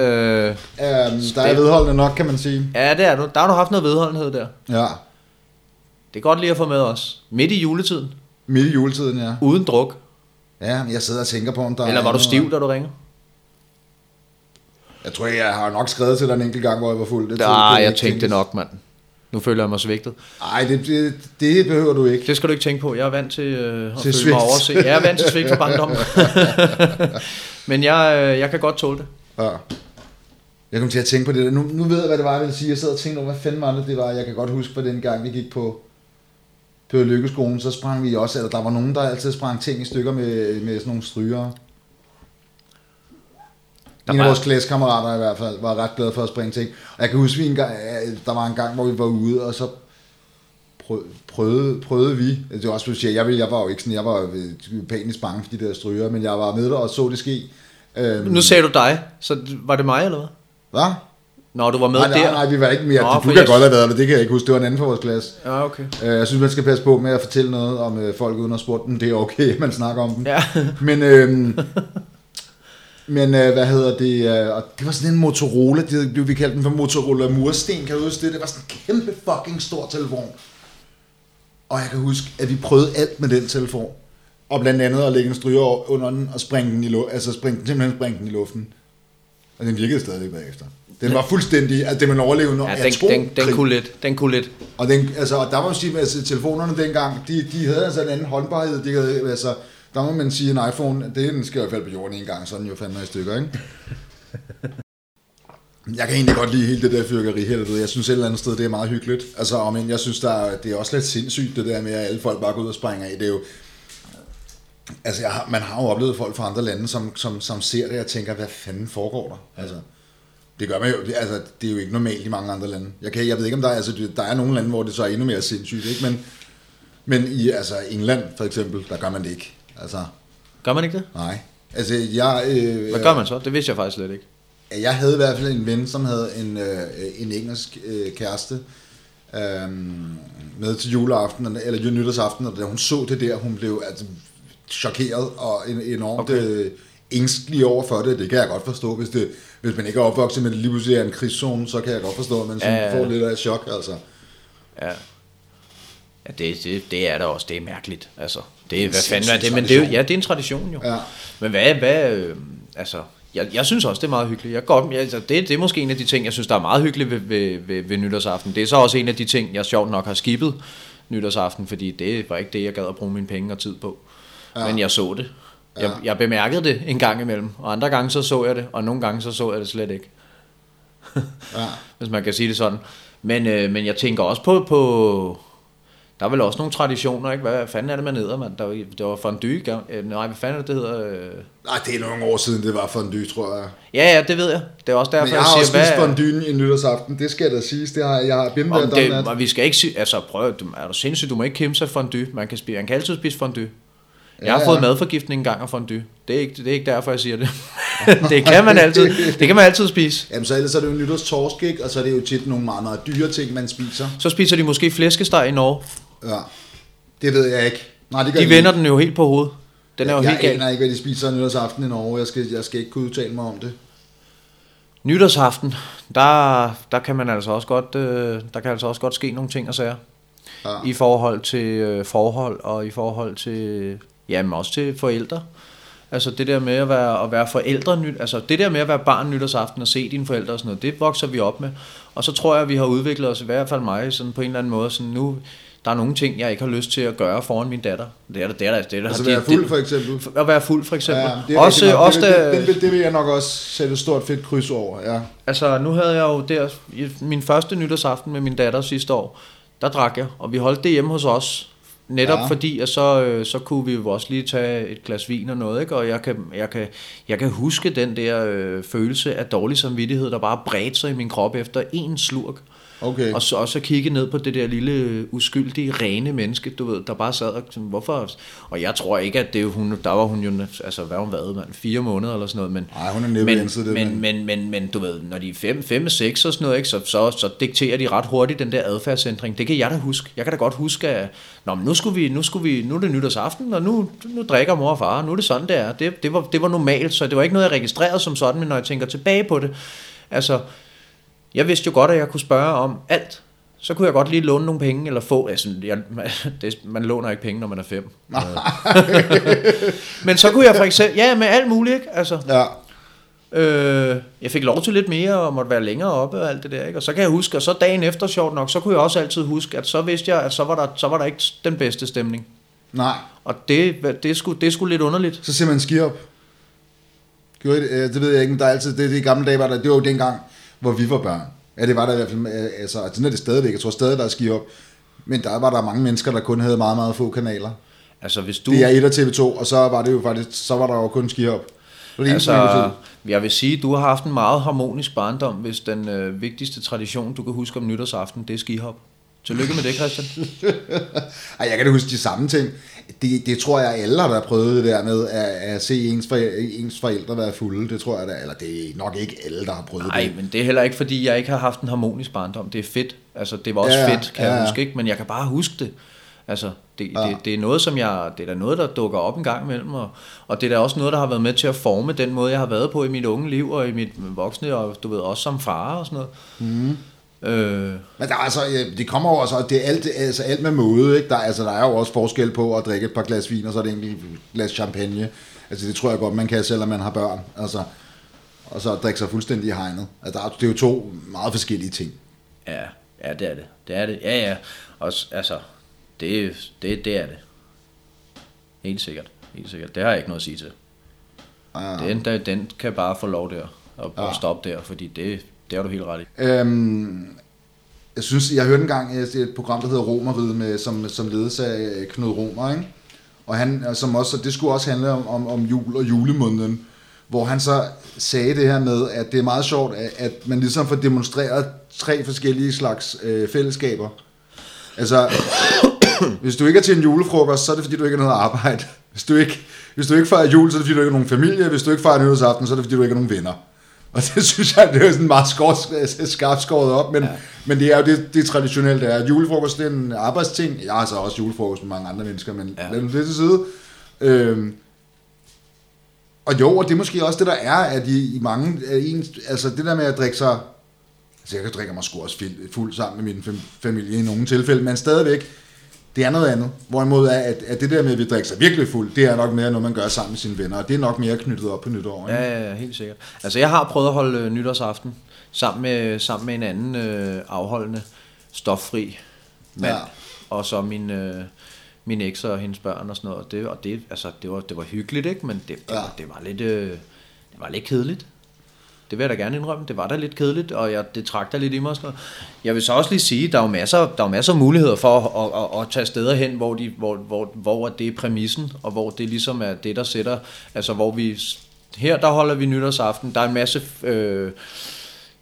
Øhm, der er vedholdende nok, kan man sige. ja, det er du. Der har du haft noget vedholdenhed der. Ja, Det er godt lige at få med os. Midt i juletiden. midt i juletiden, ja. Uden druk. Ja, jeg sidder og tænker på, om der Eller er var du stiv, da du ringer? Jeg tror, jeg har nok skrevet til dig en enkelt gang, hvor jeg var fuld. Det Nej, jeg ikke tænkte tænkes. nok, mand. Nu føler jeg mig svigtet. Nej, det, det, det behøver du ikke. Det skal du ikke tænke på. Jeg er vant til øh, at Til føle mig svigt. overset. Jeg er vant til svigt for barndom. [laughs] Men jeg, øh, jeg kan godt tåle det. Ja. Jeg kom til at tænke på det der. Nu, nu ved jeg, hvad det var, jeg ville sige. Jeg sad og tænkte over, hvad fanden var det, det var. Jeg kan godt huske, for den gang, vi gik på, på Lykkeskolen, så sprang vi også, eller der var nogen, der altid sprang ting i stykker med, med sådan nogle stryger. Der En af var- vores klassekammerater i hvert fald var ret glad for at springe ting. Og jeg kan huske, vi en gang, der var en gang, hvor vi var ude, og så prøvede, prøvede, vi, det var også specielt, jeg, jeg var jo ikke sådan, jeg var jo panisk bange for de der stryger, men jeg var med der og så det ske. Øhm, Nu sagde du dig, så var det mig, eller hvad? Hvad? Nå, du var med Nej, nej, der. nej, vi var ikke mere. Nå, for du kan jeg- godt have været der, det kan jeg ikke huske. Det var en anden fra vores klasse. Ja, okay. Øh, Jeg synes, man skal passe på med at fortælle noget om øh, folk uden at spurgte dem. Det er okay, [laughs] man snakker om dem. Ja. Men, øhm, men øh, hvad hedder det? Øh, og det var sådan en Motorola, det, vi kaldte den for Motorola Mursten, kan du huske det? Det var sådan en kæmpe fucking stor telefon. Og jeg kan huske, at vi prøvede alt med den telefon. Og blandt andet at lægge en stryger under den og springe den i, lu- altså springe, den- simpelthen springe den i luften. Og den virkede stadig bagefter. Den var fuldstændig, altså det man overlevede når Ja, den, den, den kunne lidt. Den kunne lidt. og den, altså, og der må man sige, at altså, telefonerne dengang, de, de havde altså en anden holdbarhed. De havde, altså, der må man sige, at en iPhone, det, den skal i hvert fald på jorden en gang, så den jo fandme i stykker, ikke? Jeg kan egentlig godt lide hele det der fyrkeri ved. Jeg synes et eller andet sted, det er meget hyggeligt. Altså, og men jeg synes, der er, det er også lidt sindssygt, det der med, at alle folk bare går ud og springer af. Det er jo, altså, jeg har, man har jo oplevet folk fra andre lande, som, som, som ser det og tænker, hvad fanden foregår der? Altså, det gør man jo, altså det er jo ikke normalt i mange andre lande. Jeg, kan, jeg ved ikke om der er, altså der er nogle lande, hvor det så er endnu mere sindssygt, ikke? Men, men i altså England for eksempel, der gør man det ikke. Altså, Gør man ikke det? nej. Altså jeg, øh, Hvad gør man så? Det vidste jeg faktisk slet ikke. jeg havde i hvert fald en ven, som havde en, øh, en engelsk øh, kæreste øh, med til juleaften, eller nytårsaften, og da hun så det der, hun blev altså chokeret og en, enormt okay. øh, ængstelig over for det. Det kan jeg godt forstå, hvis, det, hvis man ikke er opvokset med det lige pludselig er en krigszone, så kan jeg godt forstå, at man sådan Ja, får lidt af chok. Altså. Ja. Ja, det, det, det er da også. Det er mærkeligt. Altså, det er, hvad fanden er det? Men det er, ja, det er en tradition jo. Ja. Men hvad, hvad øh, altså, jeg, jeg synes også, det er meget hyggeligt. Jeg går, jeg, altså, det, det er måske en af de ting, jeg synes, der er meget hyggeligt ved, ved, ved, ved nytårsaften. Det er så også en af de ting, jeg sjovt nok har skibet nytårsaften, fordi det var ikke det, jeg gad at bruge mine penge og tid på. Ja. Men jeg så det. Jeg, Ja. jeg bemærkede det en gang imellem, og andre gange så så jeg det, og nogle gange så så jeg det slet ikke. [laughs] Ja. hvis man kan sige det sådan. Men, øh, men jeg tænker også på, på, der er vel også nogle traditioner, ikke? Hvad fanden er det, man hedder, mand? Der, var- det var fondue? Øh, nej, hvad fanden er det, det hedder? Øh... Nej, det er nogle år siden, det var fondue, tror jeg. Ja, ja, det ved jeg. Det er også derfor, Men jeg har jeg også siger, spist hvad... fondue i nytårsaften, det skal da siges. Det har jeg, jeg har done det, og vi skal ikke sige, altså prøv, er du sindssyg, du må ikke kæmpe sig fondue. Man kan, spise, man kan altid spise fondue. Jeg Ja, har ja. fået madforgiftning en gang af fondue. Det er ikke, det er ikke derfor, jeg siger det. [laughs] det kan man altid, det kan man altid spise. Jamen, så ellers er det jo nytårstorsk, ikke? Og så er det jo tit nogle meget, meget dyre ting, man spiser. Så spiser de måske flæskesteg i Norge. Ja. Det ved jeg ikke. Nej, det gør De jeg vender ikke. den jo helt på hovedet. Den er jo jeg helt gal. aner ikke, hvad de spiser nytårsaften i Norge. Jeg skal, jeg skal ikke kunne udtale mig om det. Nytårsaften, der, der kan man altså også godt, øh, der kan altså også godt ske nogle ting og sager. Ja. I forhold til øh, forhold og i forhold til, jamen også til forældre. Altså det der med at være, at være forældre, nyt, altså det der med at være barn nytårsaften og se dine forældre og sådan noget, det vokser vi op med. Og så tror jeg, at vi har udviklet os, i hvert fald mig, sådan på en eller anden måde, sådan nu, der er nogle ting, jeg ikke har lyst til at gøre foran min datter. Det er der, det er der. Det er der Altså være fuld for eksempel. At være fuld, for eksempel. Ja, det er også, nok. også det, da, det, det, det, det, vil jeg nok også sætte et stort fedt kryds over, ja. Altså, nu havde jeg jo der, min første nytårsaften med min datter sidste år, der drak jeg, og vi holdt det hjemme hos os. Netop Ja. fordi, at så, øh, så kunne vi jo også lige tage et glas vin og noget, ikke? og jeg kan, jeg kan, jeg kan huske den der øh, følelse af dårlig samvittighed, der bare bredte sig i min krop efter en slurk. Okay. Og så også at kigge ned på det der lille uskyldige, rene menneske, du ved, der bare sad og sådan, hvorfor? Og jeg tror ikke, at det, hun, der var hun jo, altså hvad hun været, mand, fire måneder eller sådan noget, men, Nej, hun er næppe men, det, men, men- men, men, men, du ved, når de er 5, 5 6 og sådan noget, ikke, så, så, så dikterer de ret hurtigt den der adfærdsændring. Det kan jeg da huske. Jeg kan da godt huske, at Nå, men nu, skulle vi, nu, skulle vi, nu er det nytårsaften, og nu, nu drikker mor og far, nu er det sådan, det er. Det, det, var, det var normalt, så det var ikke noget, jeg registrerede som sådan, men når jeg tænker tilbage på det, altså, jeg vidste jo godt, at jeg kunne spørge om alt. Så kunne jeg godt lige låne nogle penge, eller få, altså, jeg, [laughs] det, man låner ikke penge, når man er fem. [laughs] Men så kunne jeg for eksempel, ja, med alt muligt, ikke? Altså, Ja. Øh, jeg fik lov til lidt mere og måtte være længere oppe og alt det der, ikke? Og så kan jeg huske, og så dagen efter, sjovt nok, så kunne jeg også altid huske, at så vidste jeg, at så var der, så var der ikke den bedste stemning. Nej, Og det, det, sgu, det sgu lidt underligt. så siger man ski op. Gjorde I det? Øh, det ved jeg ikke, men der er altid, det, det i gamle dage var der, det var jo dengang, hvor vi var børn. Ja, det var der i hvert fald, øh, altså, sådan er det stadigvæk, jeg tror stadig, der er ski op. Men der var der mange mennesker, der kun havde meget, meget få kanaler. Altså, hvis du... Det er 1 og TV2, og så var det jo faktisk, så var der jo kun ski op. Det det Altså, jeg vil sige, du har haft en meget harmonisk barndom, hvis den øh, vigtigste tradition, du kan huske om nytårsaften, det er skihop. Tillykke med det, Christian. [laughs] Ej, jeg kan da huske de samme ting. Det, det tror jeg, alle har da prøvet det der med at, at se ens, forældre, ens forældre være fulde. Det tror jeg da, eller det er nok ikke alle, der har prøvet Nej, det. men det er heller ikke, fordi jeg ikke har haft en harmonisk barndom. Det er fedt. Altså, det var også Ja, fedt, kan ja, jeg huske, ikke? Men jeg kan bare huske det. Altså, det, ja. det, det er noget, som jeg... Det er da noget, der dukker op en gang imellem, og, og det er da også noget, der har været med til at forme den måde, jeg har været på i mit unge liv, og i mit voksne, og du ved, også som far og sådan noget. Mm. Øh, Men der er altså, øh, det kommer jo også, det er alt, altså alt med måde, ikke? Der, altså, der er jo også forskel på at drikke et par glas vin, og så er det enkelt glas champagne. Altså, det tror jeg godt, man kan, selvom man har børn. Altså, og så drikke sig fuldstændig i hegnet. Altså, der er, det er jo to meget forskellige ting. ja, ja, det er det. Det er det. Ja, ja. Også, altså, det, det, det er det. Helt sikkert. Helt sikkert. Det har jeg ikke noget at sige til. Ja. Den, der, den kan bare få lov der, og, Ja. og stoppe der, fordi det, det har du helt ret i. Øhm, jeg synes, jeg hørte engang et et program, der hedder Romeriet, med, som, som ledes af øh, Knud Romer, ikke? Og han, som også, det skulle også handle om, om, om jul og julemåneden, hvor han så sagde det her med, at det er meget sjovt, at, at man ligesom får demonstreret tre forskellige slags øh, fællesskaber. Altså, hvis du ikke er til en julefrokost, så er det fordi, du ikke har noget arbejde. Hvis du ikke, hvis du ikke fejrer jul, så er det fordi, du ikke har nogen familie. Hvis du ikke fejrer nytårsaften, så er det fordi, du ikke har nogen venner. Og det synes jeg, det er sådan meget skåret, skarpt skåret op, men, ja. men det er jo det, det traditionelle, det er. Julefrokost, det er en arbejdsting. Jeg har så også julefrokost med mange andre mennesker, men ja. Lad nu det til side. Øhm, og jo, og det er måske også det, der er, at i, i mange, en, altså det der med at drikke sig, altså jeg drikker mig sgu også fuld, sammen med min fam- familie i nogle tilfælde, men stadigvæk, det er noget andet. Hvorimod er, at, at det der med, at vi drikker sig virkelig fuld, det er nok mere noget, man gør sammen med sine venner, og det er nok mere knyttet op på nytår. Ikke? Ja, ja, ja, helt sikkert. Altså, jeg har prøvet at holde øh, nytårsaften sammen med, sammen med en anden øh, afholdende stoffri mand, Ja. og så min, øh, min eks og hendes børn og sådan noget. Og det, og det, altså, det, var, det var hyggeligt, ikke? Men det, det, ja. var, det, var lidt, øh, det var lidt kedeligt. Det vil jeg da gerne indrømme. Det var da lidt kedeligt, og jeg, det trak da lidt i mig. og Sådan noget. Jeg vil så også lige sige, der er jo masser, der er masser af muligheder for at, at, at, at tage steder hen, hvor, de, hvor, hvor, hvor det er præmissen, og hvor det ligesom er det, der sætter, altså hvor vi, her der holder vi nytårsaften, der er en masse, øh,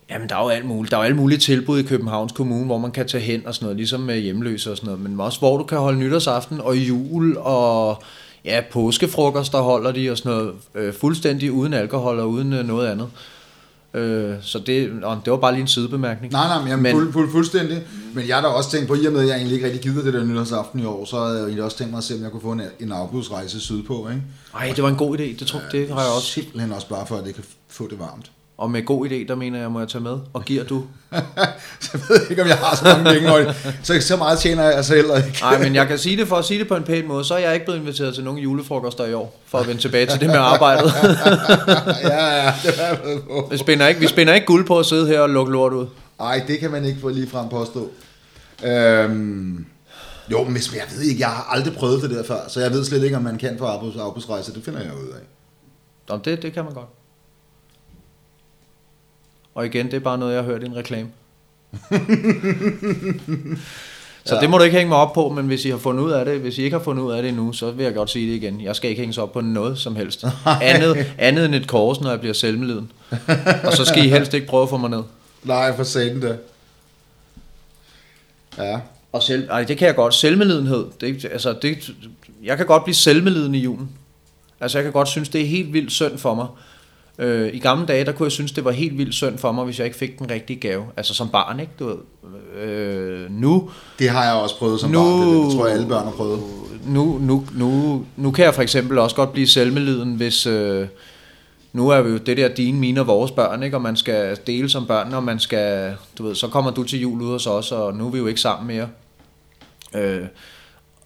jamen der er jo alt muligt, der er jo alle mulige tilbud i Københavns Kommune, hvor man kan tage hen og sådan noget, ligesom med hjemløse og sådan noget, men også hvor du kan holde nytårsaften og jul og ja, påskefrokost, der holder de og sådan noget, øh, fuldstændig uden alkohol og uden øh, noget andet. Øh, så det, og det var bare lige en sidebemærkning. Nej, nej, men, jamen, Men- fuld, fuld, fuldstændig. Men jeg har da også tænkt på, i og med, at jeg egentlig ikke rigtig gider det der nytårsaften i år, så havde jeg egentlig også tænkt mig at se, om jeg kunne få en, en afbudsrejse sydpå, ikke? Nej, det var en god idé, det, tror, det har jeg også. Simpelthen også bare for, at det kan få det varmt. Og med god idé, der mener jeg, må jeg tage med. Og giver du? så [laughs] jeg ved ikke, om jeg har så mange penge, så, så meget tjener jeg altså heller ikke. Nej, men jeg kan sige det for at sige det på en pæn måde, så er jeg ikke blevet inviteret til nogen julefrokoster i år, for at vende tilbage til det med arbejdet. [laughs] ja, ja, det er jeg med på. Vi spænder ikke, vi spænder ikke guld på at sidde her og lukke lort ud. Ej, det kan man ikke få lige frem påstå. Øhm, Jo, men hvis- jeg ved ikke, jeg har aldrig prøvet det der før, så jeg ved slet ikke, om man kan få afbuds- afbudsrejse. Det finder jeg ud af. Nå, det, det kan man godt. Og igen, det er bare noget, jeg har hørt i en reklame. [laughs] så ja. det må du ikke hænge mig op på, men hvis I har fundet ud af det, hvis I ikke har fundet ud af det endnu, så vil jeg godt sige det igen. Jeg skal ikke hænges op på noget som helst. Andet, andet end et kors, når jeg bliver selvmedliden. Og så skal I helst ikke prøve at få mig ned. Nej, for satan da. Ja. Og selv, ej, det kan jeg godt. Selvmedlidenhed. Det, altså, det, jeg kan godt blive selvmedliden i julen. Altså, jeg kan godt synes, det er helt vildt synd for mig. Øh, I gamle dage, der kunne jeg synes, det var helt vildt synd for mig, hvis jeg ikke fik den rigtige gave. Altså som barn, ikke? Du ved. Øh, nu, Det har jeg også prøvet som Nu- barn. Det, det tror jeg, alle børn har prøvet. nu, nu, nu, nu kan jeg for eksempel også godt blive selvmedliden, hvis... Øh, nu er vi jo det der dine, mine og vores børn, ikke? og man skal dele som børn, og man skal, du ved, så kommer du til jul ude hos os, og nu er vi jo ikke sammen mere. Øh,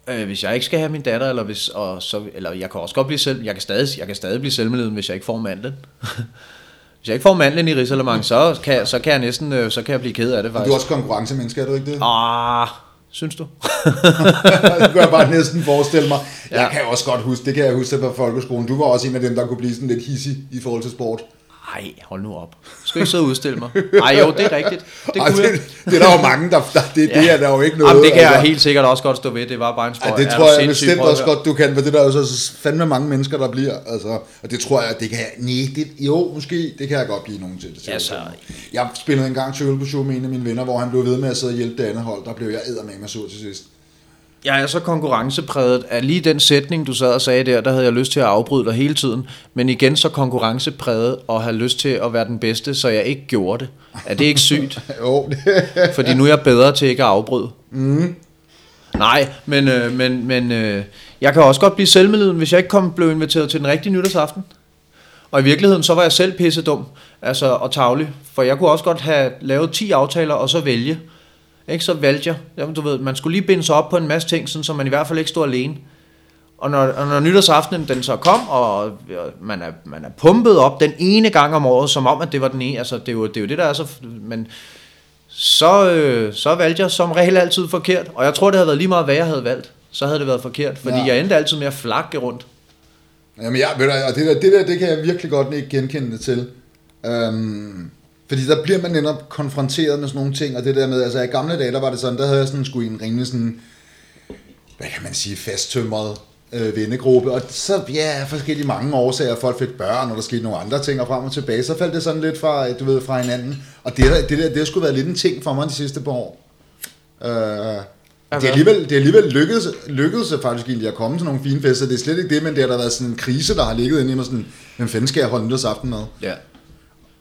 øh, hvis jeg ikke skal have min datter, eller, hvis, og så, eller jeg kan også godt blive selv, jeg kan stadig, jeg kan stadig blive selvmedliden, hvis jeg ikke får mandlen. [laughs] hvis jeg ikke får mandlen i Rigsalermang, så kan, så kan jeg næsten, øh, så kan jeg blive ked af det Du faktisk. er også konkurrencemenneske, er du ikke det? Ah, synes du? [laughs] det kan jeg bare næsten forestille mig. Jeg Ja. kan også godt huske, det kan jeg huske på folkeskolen. Du var også en af dem, der kunne blive sådan lidt hissig i forhold til sport. Ej, hold nu op. Skal ikke sidde og udstille mig? [laughs] Ej jo, det er rigtigt. Det Ej, kunne jeg. det, det, er der jo mange, der... der det, det er der jo ikke noget... Jamen, det kan jeg altså. helt sikkert også godt stå ved. Det var bare en spøj. Ej, det tror du jeg sindssyg? bestemt også godt, du kan, for det der er jo så fandme mange mennesker, der bliver, altså, og det tror jeg, det kan jeg, nej, det, jo, måske, det kan jeg godt blive nogen til. Det Altså, jeg spillede en gang til på show med en af mine venner, hvor han blev ved med at sidde og hjælpe det andet hold, der blev jeg eddermame sur til sidst. Jeg er så konkurrencepræget af lige den sætning, du sad og sagde der, der havde jeg lyst til at afbryde dig hele tiden. Men igen så konkurrencepræget og have lyst til at være den bedste, så jeg ikke gjorde det. Er det ikke sygt? [laughs] Jo, Fordi nu er jeg bedre til ikke at afbryde. Mm. Nej, men, øh, men, men øh, jeg kan også godt blive selvmedliden, hvis jeg ikke kom, blev inviteret til den rigtige nytårsaften. Og i virkeligheden, så var jeg selv pissedum altså, og tavlig. For jeg kunne også godt have lavet 10 aftaler og så vælge. Ikke, så valgte jeg. Jamen, du ved, man skulle lige binde sig op på en masse ting, sådan, så man i hvert fald ikke stod alene. Og når, og når nytårsaftenen den så kom, og man er, man er pumpet op den ene gang om året, som om, at det var den ene, altså det er jo det, er jo det der er så, men så, øh, så valgte jeg som regel altid forkert, og jeg tror, det havde været lige meget, hvad jeg havde valgt, så havde det været forkert, fordi Ja. ja. jeg endte altid med at flakke rundt. Jamen, jeg, ved du, og det, der, det der, det kan jeg virkelig godt ikke genkende det til. Øhm, fordi der bliver man netop konfronteret med sådan nogle ting, og det der med, altså i gamle dage, der var det sådan, der havde jeg sådan, i en rimelig sådan, hvad kan man sige, fasttømret øh, vennegruppe, og så, ja, forskellige mange årsager, folk fik børn, og der skete nogle andre ting, og frem og tilbage, så faldt det sådan lidt fra, du ved, fra hinanden, og det, der, det der, det har sgu været lidt en ting for mig de sidste par år. Øh, det er alligevel, det er alligevel lykkedes, lykkedes faktisk egentlig at komme til nogle fine fester. Det er slet ikke det, men det har der været sådan en krise, der har ligget inde i mig sådan, hvem fanden skal jeg holde nytårsaften med? Ja.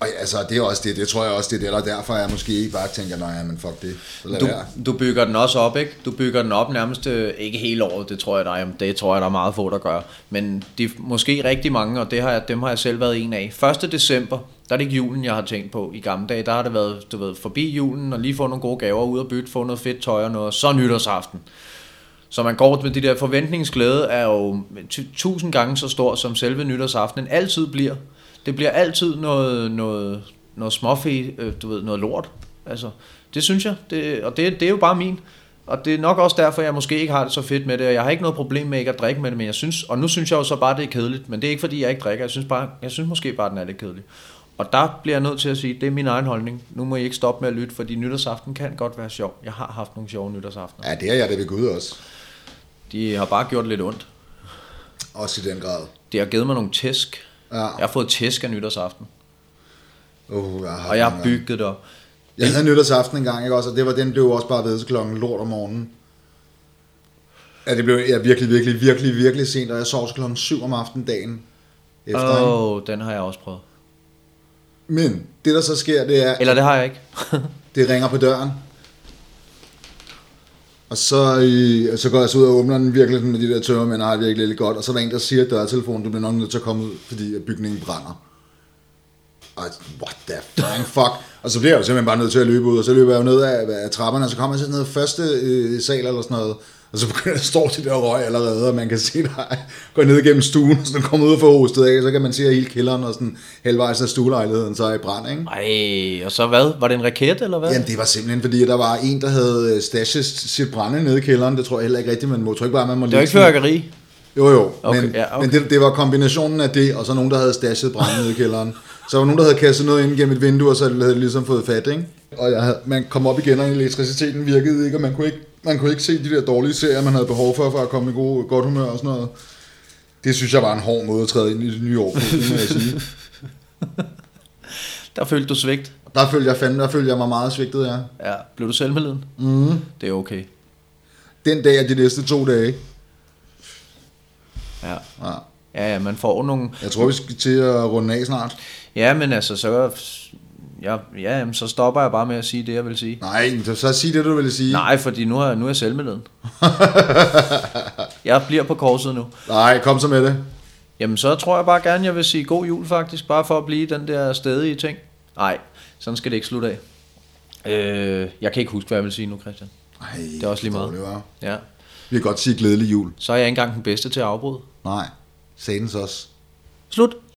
Og altså, det er også det, det tror jeg også, det er det, er derfor, jeg måske ikke bare tænker, nej, men fuck det, Du, være. du bygger den også op, ikke? Du bygger den op nærmest, øh, ikke hele året, det tror jeg, der er, det tror jeg, der er meget få, der gør. Men de, måske rigtig mange, og det har jeg, dem har jeg selv været en af. 1. december, der er det ikke julen, jeg har tænkt på i gamle dage. Der har det været, du ved, forbi julen, og lige få nogle gode gaver ud og bytte, få noget fedt tøj og noget, og så nytårsaften. Så man går med de der forventningsglæde er jo tu- tusind gange så stor, som selve nytårsaftenen altid bliver. Det bliver altid noget, noget, noget småfe, øh, du ved, noget lort. Altså, det synes jeg, det, og det, det er jo bare min. Og det er nok også derfor, jeg måske ikke har det så fedt med det, og jeg har ikke noget problem med ikke at drikke med det, men jeg synes, og nu synes jeg jo så bare, det er kedeligt, men det er ikke fordi, jeg ikke drikker, jeg synes, bare, jeg synes måske bare, den er lidt kedelig. Og der bliver jeg nødt til at sige, det er min egen holdning. Nu må I ikke stoppe med at lytte, fordi nytårsaften kan godt være sjov. Jeg har haft nogle sjove nytårsaftener. Ja, det er jeg da ved Gud også. De har bare gjort lidt ondt. Også i den grad. De har givet mig nogle tæsk. Ja. Jeg har fået tæsk af nytårsaften, Uh, jeg har og jeg har bygget det op. Jeg havde nytårsaften en gang, ikke også? Og det var, den blev også bare ved til klokken lort om morgenen. Ja, det blev ja, virkelig, virkelig, virkelig, virkelig sent, og jeg sov til klokken 7 om aftenen dagen efter. Åh, oh, den har jeg også prøvet. Men det, der så sker, det er, Eller det har jeg ikke. [laughs] det ringer på døren. Og så, øh, så går jeg så ud og åbner den virkelig med de der tømmermænd, og har det virkelig lidt godt. Og så er der en, der siger i dørtelefonen, du bliver nok nødt til at komme ud, fordi at bygningen brænder. Og jeg, what the fucking fuck? Og så bliver jeg jo simpelthen bare nødt til at løbe ud, og så løber jeg jo ned af, af trapperne, og så kommer jeg til sådan noget første øh, sal eller sådan noget. Og så begynder, [laughs] står de der røg allerede, og man kan se, der går ned gennem stuen, og så kommer ud for hostet af, så kan man se, at hele kælderen og sådan halvvejs af stuelejligheden så er i brand, ikke? Ej, og så hvad? Var det en raket, eller hvad? Jamen, det var simpelthen fordi, der var en, der havde øh, stashet sit brænde nede i kælderen. Det tror jeg heller ikke rigtigt, man må. Ikke bare, man må det var ikke sådan- fyrværkeri. Jo, jo. Okay, men, ja, okay. men det, det, var kombinationen af det, og så nogen, der havde stashet brænde nede i kælderen. Så var nogen, der havde kastet noget ind gennem et vindue, og så havde det ligesom fået fat, ikke? Og jeg havde, man kom op igen, og elektriciteten virkede ikke, og man kunne ikke, man kunne ikke se de der dårlige serier, man havde behov for, for at komme i god, godt humør og sådan noget. Det synes jeg var en hård måde at træde ind i det nye år på, det må jeg sige. [laughs] Der følte du svigt. Der følte jeg fandme, der følte jeg mig meget svigtet, ja. Ja, blev du selvmedleden? Mm. Det er okay. Den dag og de næste to dage. Ja. Ja. Ja, ja, man får nogle... Jeg tror, vi skal til at runde af snart. Ja, men altså, så... Ja, ja, jamen, så stopper jeg bare med at sige det, jeg vil sige. Nej, så, så sig det, du ville sige. Nej, fordi nu er, nu er jeg selvmedleden. [laughs] jeg bliver på korset nu. Nej, kom så med det. Jamen, så tror jeg bare gerne, jeg vil sige god jul faktisk, bare for at blive den der stedige ting. Nej, sådan skal det ikke slutte af. Øh, jeg kan ikke huske, hvad jeg vil sige nu, Christian. Ej, Det er også lige meget. Det var. Ja. Vi kan godt sige glædelig jul. Så er jeg ikke engang den bedste til at afbryde. Nej, satans også. Slut.